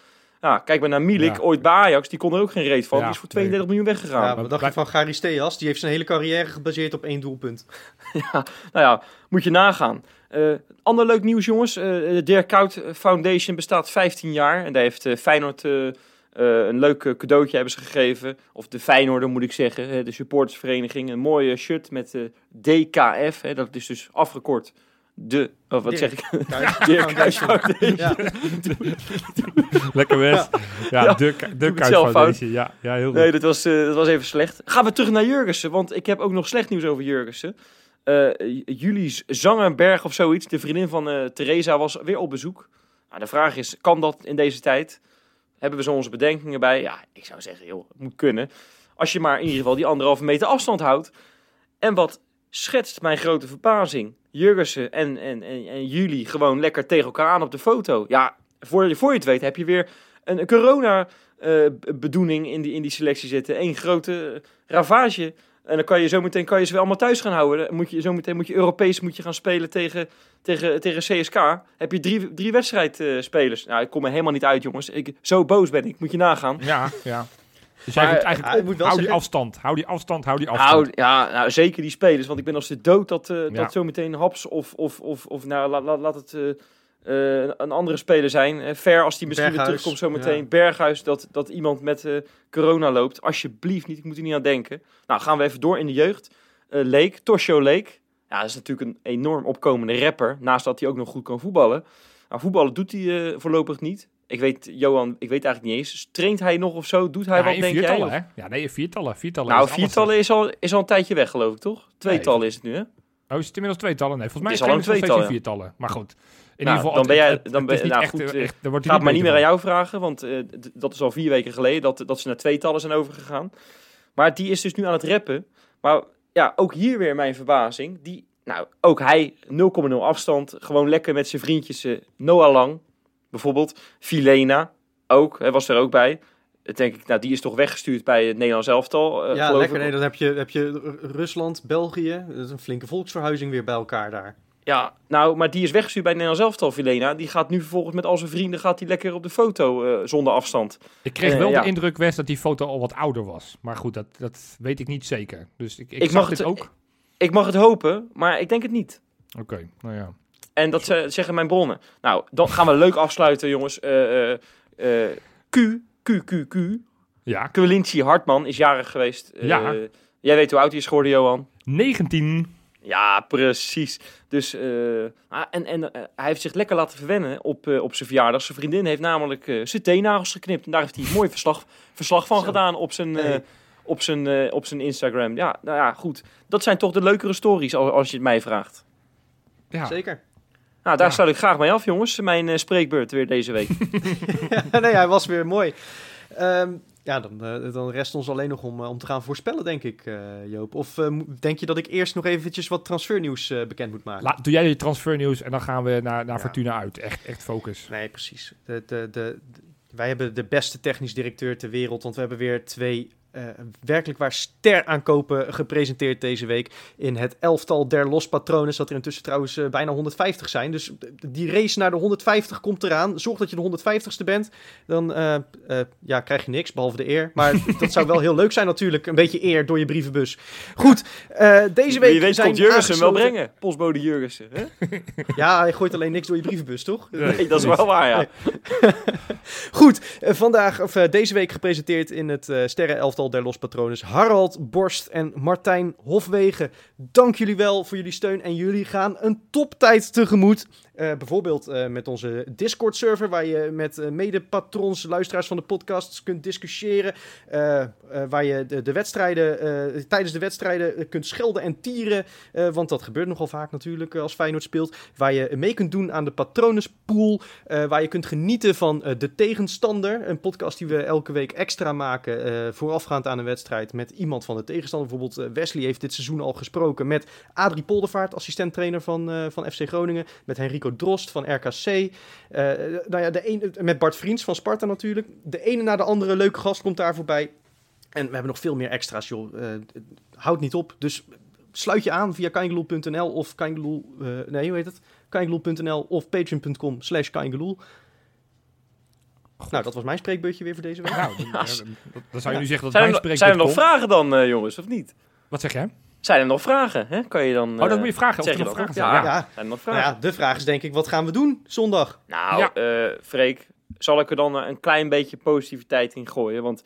Ja, kijk maar naar Milik, Ja. ooit bij Ajax, die kon er ook geen reet van. Ja, die is voor 32 miljoen weggegaan. Ja, wat dacht je van Gary Steas? Die heeft zijn hele carrière gebaseerd op één doelpunt. *laughs* Nou ja, moet je nagaan. Eh, ander leuk nieuws, jongens. Eh, de Dirk Kuyt Foundation bestaat 15 jaar. En daar heeft eh, Feyenoord eh, een leuk eh, cadeautje hebben ze gegeven. Of de Feyenoorder moet ik zeggen. de supportersvereniging. Een mooie shirt met eh, DKF. Hè, dat is dus afgekort. De, of wat Dirk. zeg ik? *laughs* Dirk Foundation. Ja. *laughs* Lekker West. Ja, Ja, de, de Foundation. Ja, ja, heel goed. Nee, dat was, eh, dat was even slecht. Gaan we terug naar Jurgensen, want ik heb ook nog slecht nieuws over Jurgensen. Eh Jullie Zangenberg of zoiets, de vriendin van eh Theresa, was weer op bezoek. Nou, de vraag is, kan dat in deze tijd? Hebben we zo onze bedenkingen bij? Ja, ik zou zeggen, joh, het moet kunnen. Als je maar in ieder geval die anderhalve meter afstand houdt. En wat schetst mijn grote verbazing. Jurgensen en, en, en, en jullie gewoon lekker tegen elkaar aan op de foto. Ja, voor, je- voor je het weet heb je weer een, een corona eh, in die, in die selectie zitten. Eén grote eh, ravage. En dan kan je zo meteen kan je ze weer allemaal thuis gaan houden. Dan moet je zo meteen moet je Europees moet je gaan spelen tegen, tegen, tegen CSK. Heb je drie, drie wedstrijdspelers. nou, ik kom er helemaal niet uit, jongens. Ik, zo boos ben ik. Moet je nagaan. Ja, ja. Dus jij Maar, eigenlijk moet wel hou die afstand, hou die afstand, hou die afstand. Hou, ja, nou, zeker die spelers. Want ik ben als de dood dat, eh Ja. dat zometeen Haps of, of, of, of nou, laat, laat, laat het eh, eh, een andere speler zijn. Eh, Ver als die misschien weer terugkomt zometeen. ja. Berghuis, dat, dat iemand met eh, corona loopt. Alsjeblieft niet, ik moet er niet aan denken. Nou, gaan we even door in de jeugd. Eh Leek, Tosho Leek. Ja, dat is natuurlijk een enorm opkomende rapper. Naast dat hij ook nog goed kan voetballen. Nou, voetballen doet hij eh, voorlopig niet. Ik weet, Johan, ik weet eigenlijk niet eens. Traint hij nog of zo? Doet hij ja, wat, denk jij? viertallen, Of- hè? Ja, nee, viertallen. viertallen Nou, is viertallen is al, is al een tijdje weg, geloof ik, toch? Tweetallen is het nu, hè? Oh, is het inmiddels tweetallen? Nee, volgens mij Het is al een trainen ze nog steeds tweetal, in viertallen. Maar goed. In Nou, ieder geval, dan ben jij- dan ben- nou, echt, goed, eh, echt, wordt Gaat maar niet meer aan jou vragen, want eh, dat is al vier weken geleden dat, dat ze naar tweetallen zijn overgegaan. Maar die is dus nu aan het rappen. Maar ja, ook hier weer mijn verbazing. Die, nou, ook hij 0,0 afstand. Gewoon lekker met zijn vriendjes. eh, Noah Lang, bijvoorbeeld. Filena, ook. Hij was er ook bij. Denk ik, nou, die is toch weggestuurd bij het Nederlands elftal. Ja, lekker. ik. Nee, dan heb je, heb je Rusland, België. Dat is een flinke volksverhuizing weer bij elkaar daar. Ja, nou, maar die is weggestuurd bij het Nederlands elftal, Filena. Die gaat nu vervolgens met al zijn vrienden gaat hij lekker op de foto eh, zonder afstand. Ik kreeg Eh, wel ja. de indruk, West, dat die foto al wat ouder was. Maar goed, dat, dat weet ik niet zeker. Dus ik, ik, Ik mag dit het- ook. Ik mag het hopen, maar ik denk het niet. Oké, nou ja. En dat ze- zeggen mijn bronnen. Nou, dan gaan we leuk afsluiten, jongens. Eh, eh, eh, Q, Q, Q, Q. Ja, Quincy Hartman is jarig geweest. Eh, Ja. Jij weet hoe oud hij is geworden, Johan. 19. Ja, precies. Dus, eh, ah, en, en eh, hij heeft zich lekker laten verwennen op, eh, op zijn verjaardag. Zijn vriendin heeft namelijk eh, zijn teennagels geknipt. En daar heeft hij een mooi verslag, verslag van Zo. gedaan op zijn, eh, Nee. op, zijn, eh, op zijn Instagram. Ja, nou ja, goed. Dat zijn toch de leukere stories als, als je het mij vraagt. Ja, Zeker. Nou, daar Ja. sluit ik graag mee af, jongens. Mijn eh, spreekbeurt weer deze week. *laughs* nee, hij was weer mooi. Ehm, ja, dan, eh, dan rest ons alleen nog om, eh, om te gaan voorspellen, denk ik, eh, Joop. Of denk je dat ik eerst nog eventjes wat transfernieuws bekend moet maken? La, doe jij je transfernieuws en dan gaan we naar, naar Ja. Fortuna uit. Echt, echt focus. Nee, precies. De, de, de- wij hebben de beste technisch directeur ter wereld, want we hebben weer twee eh, werkelijk waar ster aankopen gepresenteerd deze week. In het elftal der Los Patrones, dat er intussen trouwens eh, bijna 150 zijn. Dus die race naar de 150 komt eraan. Zorg dat je de 150ste bent. Dan eh, eh, ja, krijg je niks, behalve de eer. Maar *laughs* dat zou wel heel leuk zijn natuurlijk. Een beetje eer door je brievenbus. Goed, eh, deze week Wie weet zijn komt Jurgensen wel brengen. Postbode Jurgensen. Hè? *laughs* Ja, hij gooit alleen niks door je brievenbus, toch? Nee, dat is wel waar, ja. *laughs* Goed, eh, vandaag, of eh, deze week gepresenteerd in het eh sterrenelftal der Los Patrones. Harald Borst en Martijn Hofwegen. Dank jullie wel voor jullie steun en jullie gaan een toptijd tegemoet. Eh, bijvoorbeeld eh, met onze Discord-server, waar je met eh, mede-patrons, luisteraars van de podcast kunt discussiëren. Waar je de, de wedstrijden, tijdens de wedstrijden kunt schelden en tieren. want dat gebeurt nogal vaak natuurlijk als Feyenoord speelt. Waar je mee kunt doen aan de patronenspool. waar je kunt genieten van De Tegenstander. Een podcast die we elke week extra maken. voorafgaand aan een wedstrijd met iemand van de tegenstander. Bijvoorbeeld Wesley heeft dit seizoen al gesproken met Adrie Poldervaart, assistent-trainer van, van FC Groningen. Met Henrico Drost van RKC. Eh, nou ja, de een, met Bart Vriends van Sparta natuurlijk. De ene na de andere leuke gast komt daar voorbij. En we hebben nog veel meer extra's, joh. Eh, houd niet op. Dus sluit je aan via kaingeloel.nl of kaingeloel... eh, nee, hoe heet het? kaingeloel.nl of patreon.com slash. Nou, dat was mijn spreekbeurtje weer voor deze week. Nou, dan, dan- dan zou je nu zeggen dat Zijn er, mijn spreekbeurt zijn er nog komt. vragen dan, jongens, of niet? Wat zeg jij? Zijn er nog vragen? Hè? Kan je dan... Oh, dat eh, moet je vragen. Of zeg er je nog vragen zijn. Ja, Ja. Ja. zijn er nog Nou vragen? ja, de vraag is denk ik, wat gaan we doen zondag? Nou, Ja. eh, Freek, zal ik er dan eh, een klein beetje positiviteit in gooien? Want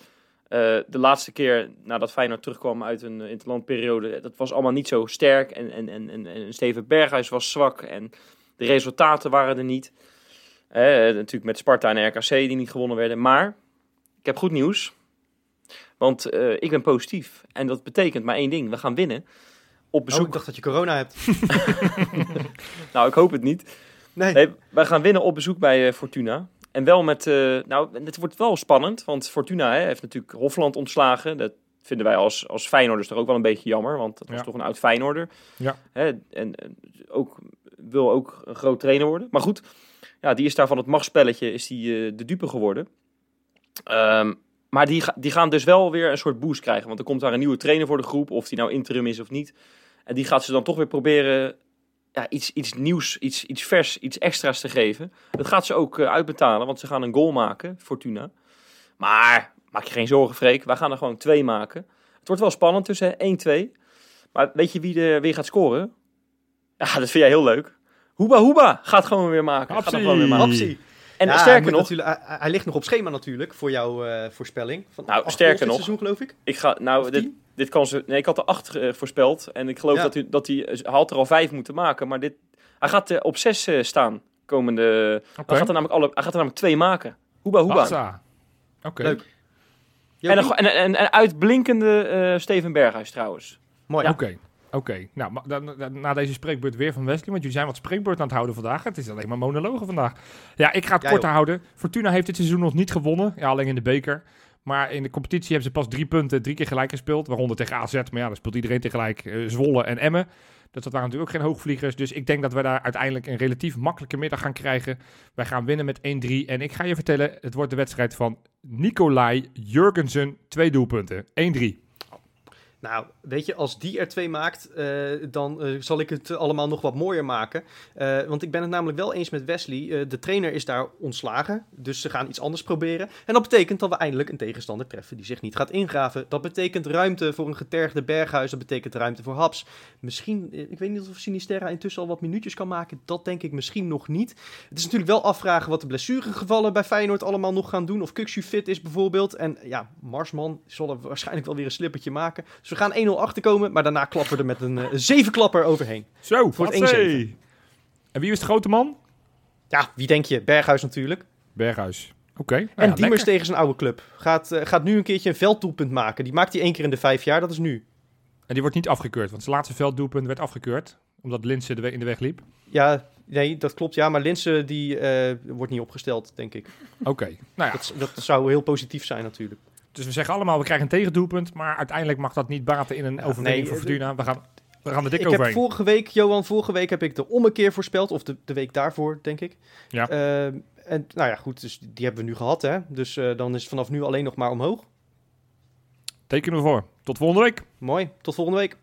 eh, de laatste keer nadat Feyenoord terugkwam uit een uh, interlandperiode, dat was allemaal niet zo sterk. En, en, en, en, en Steven Berghuis was zwak en de resultaten waren er niet. Eh, natuurlijk met Sparta en RKC die niet gewonnen werden. Maar ik heb goed nieuws. Want eh, ik ben positief. En dat betekent maar één ding. We gaan winnen. Op Oh, bezoek. ik dacht dat je corona hebt. *laughs* *laughs* Nou, ik hoop het niet. Nee. Nee, wij gaan winnen op bezoek bij eh, Fortuna. En wel met, eh, nou, het wordt wel spannend, want Fortuna hè, heeft natuurlijk Hofland ontslagen. Dat vinden wij als, als Feyenoorders toch ook wel een beetje jammer, want dat was Ja. toch een oud Feyenoorder. Ja. Hè, en en ook, wil ook een groot trainer worden. Maar goed, ja, die is daar van het machtspelletje is die, de dupe geworden. Ehm, maar die, die gaan dus wel weer een soort boost krijgen, want er komt daar een nieuwe trainer voor de groep, of die nou interim is of niet. En die gaat ze dan toch weer proberen ja, iets, iets nieuws, iets, iets vers, iets extra's te geven. Dat gaat ze ook eh, uitbetalen, want ze gaan een goal maken, Fortuna. Maar maak je geen zorgen, Freek. Wij gaan er gewoon twee maken. Het wordt wel spannend tussen 1-2. Maar weet je wie, de, wie gaat scoren? Ja, dat vind jij heel leuk. Hoeba Hoeba gaat gewoon weer maken. Gaat er gewoon weer maken. Hapsie. En Ja, sterker nog, natuurlijk- hij, hij ligt nog op schema natuurlijk voor jouw eh, voorspelling. Van Nou, sterker nog. seizoen, geloof ik. ik ga, nou, dit, dit kan ze. Nee, ik had er acht eh, voorspeld. En ik geloof Ja. dat hij, dat hij, hij had er al vijf moeten maken. Maar dit, hij gaat eh, op zes eh, staan. Komende. Oké. Hij, gaat er namelijk alle, hij gaat er namelijk twee maken. Hoeba Hoeba. Oké. Leuk. En en, en, en uitblinkende eh, Steven Berghuis trouwens. Mooi. Oké. Oké, nou, dan, dan- na deze spreekbeurt weer van Wesley, want jullie zijn wat spreekbeurt aan het houden vandaag. Het is alleen maar monologen vandaag. Ja, ik ga het Ja, kort joh. houden. Fortuna heeft dit seizoen nog niet gewonnen, ja, alleen in de beker. Maar in de competitie hebben ze pas drie punten, drie keer gelijk gespeeld. Waaronder tegen AZ, maar ja, daar speelt iedereen tegelijk. eh, Zwolle en Emmen. Dus dat waren natuurlijk ook geen hoogvliegers. Dus ik denk dat we daar uiteindelijk een relatief makkelijke middag gaan krijgen. Wij gaan winnen met 1-3. En ik ga je vertellen, het wordt de wedstrijd van Nicolai Jurgensen. Twee doelpunten. 1-3. Nou, weet je, als die er twee maakt, eh, dan eh, zal ik het allemaal nog wat mooier maken. Eh, want ik ben het namelijk wel eens met Wesley. De trainer is daar ontslagen, dus ze gaan iets anders proberen. En dat betekent dat we eindelijk een tegenstander treffen die zich niet gaat ingraven. Dat betekent ruimte voor een getergde Berghuis, dat betekent ruimte voor Haps. Misschien, ik weet niet of Sinisterra intussen al wat minuutjes kan maken. Dat denk ik misschien nog niet. Het is natuurlijk wel afvragen wat de blessuregevallen bij Feyenoord allemaal nog gaan doen. Of Kuxu fit is bijvoorbeeld. En ja, Marsman zal er waarschijnlijk wel weer een slippertje maken. We gaan 1-0 achterkomen, maar daarna klappen we er met een eh, zevenklapper overheen. Zo, Voor het Hatsé. 1-7. En wie is de grote man? Ja, wie denk je? Berghuis natuurlijk. Berghuis. Oké. nou en ja, Diemers lekker. tegen zijn oude club. Gaat, eh, gaat nu een keertje een velddoelpunt maken. Die maakt hij één keer in de vijf jaar, dat is nu. En die wordt niet afgekeurd, want zijn laatste velddoelpunt werd afgekeurd. Omdat Linse in de weg liep. Ja, nee, dat klopt. Ja, maar Linse die eh, wordt niet opgesteld, denk ik. Oké. Nou ja, Dat, dat zou heel positief zijn natuurlijk. Dus we zeggen allemaal, we krijgen een tegendoelpunt. Maar uiteindelijk mag dat niet baten in een Ja, overwinning nee, voor eh, Fortuna. We gaan, we gaan er dik ik heb overheen. vorige week, Johan, vorige week heb ik de ommekeer voorspeld. Of de, de week daarvoor, denk ik. Ja. Eh, en nou ja, goed, dus die hebben we nu gehad, hè. Dus eh, dan is het vanaf nu alleen nog maar omhoog. Tekenen we voor. Tot volgende week. Mooi, tot volgende week.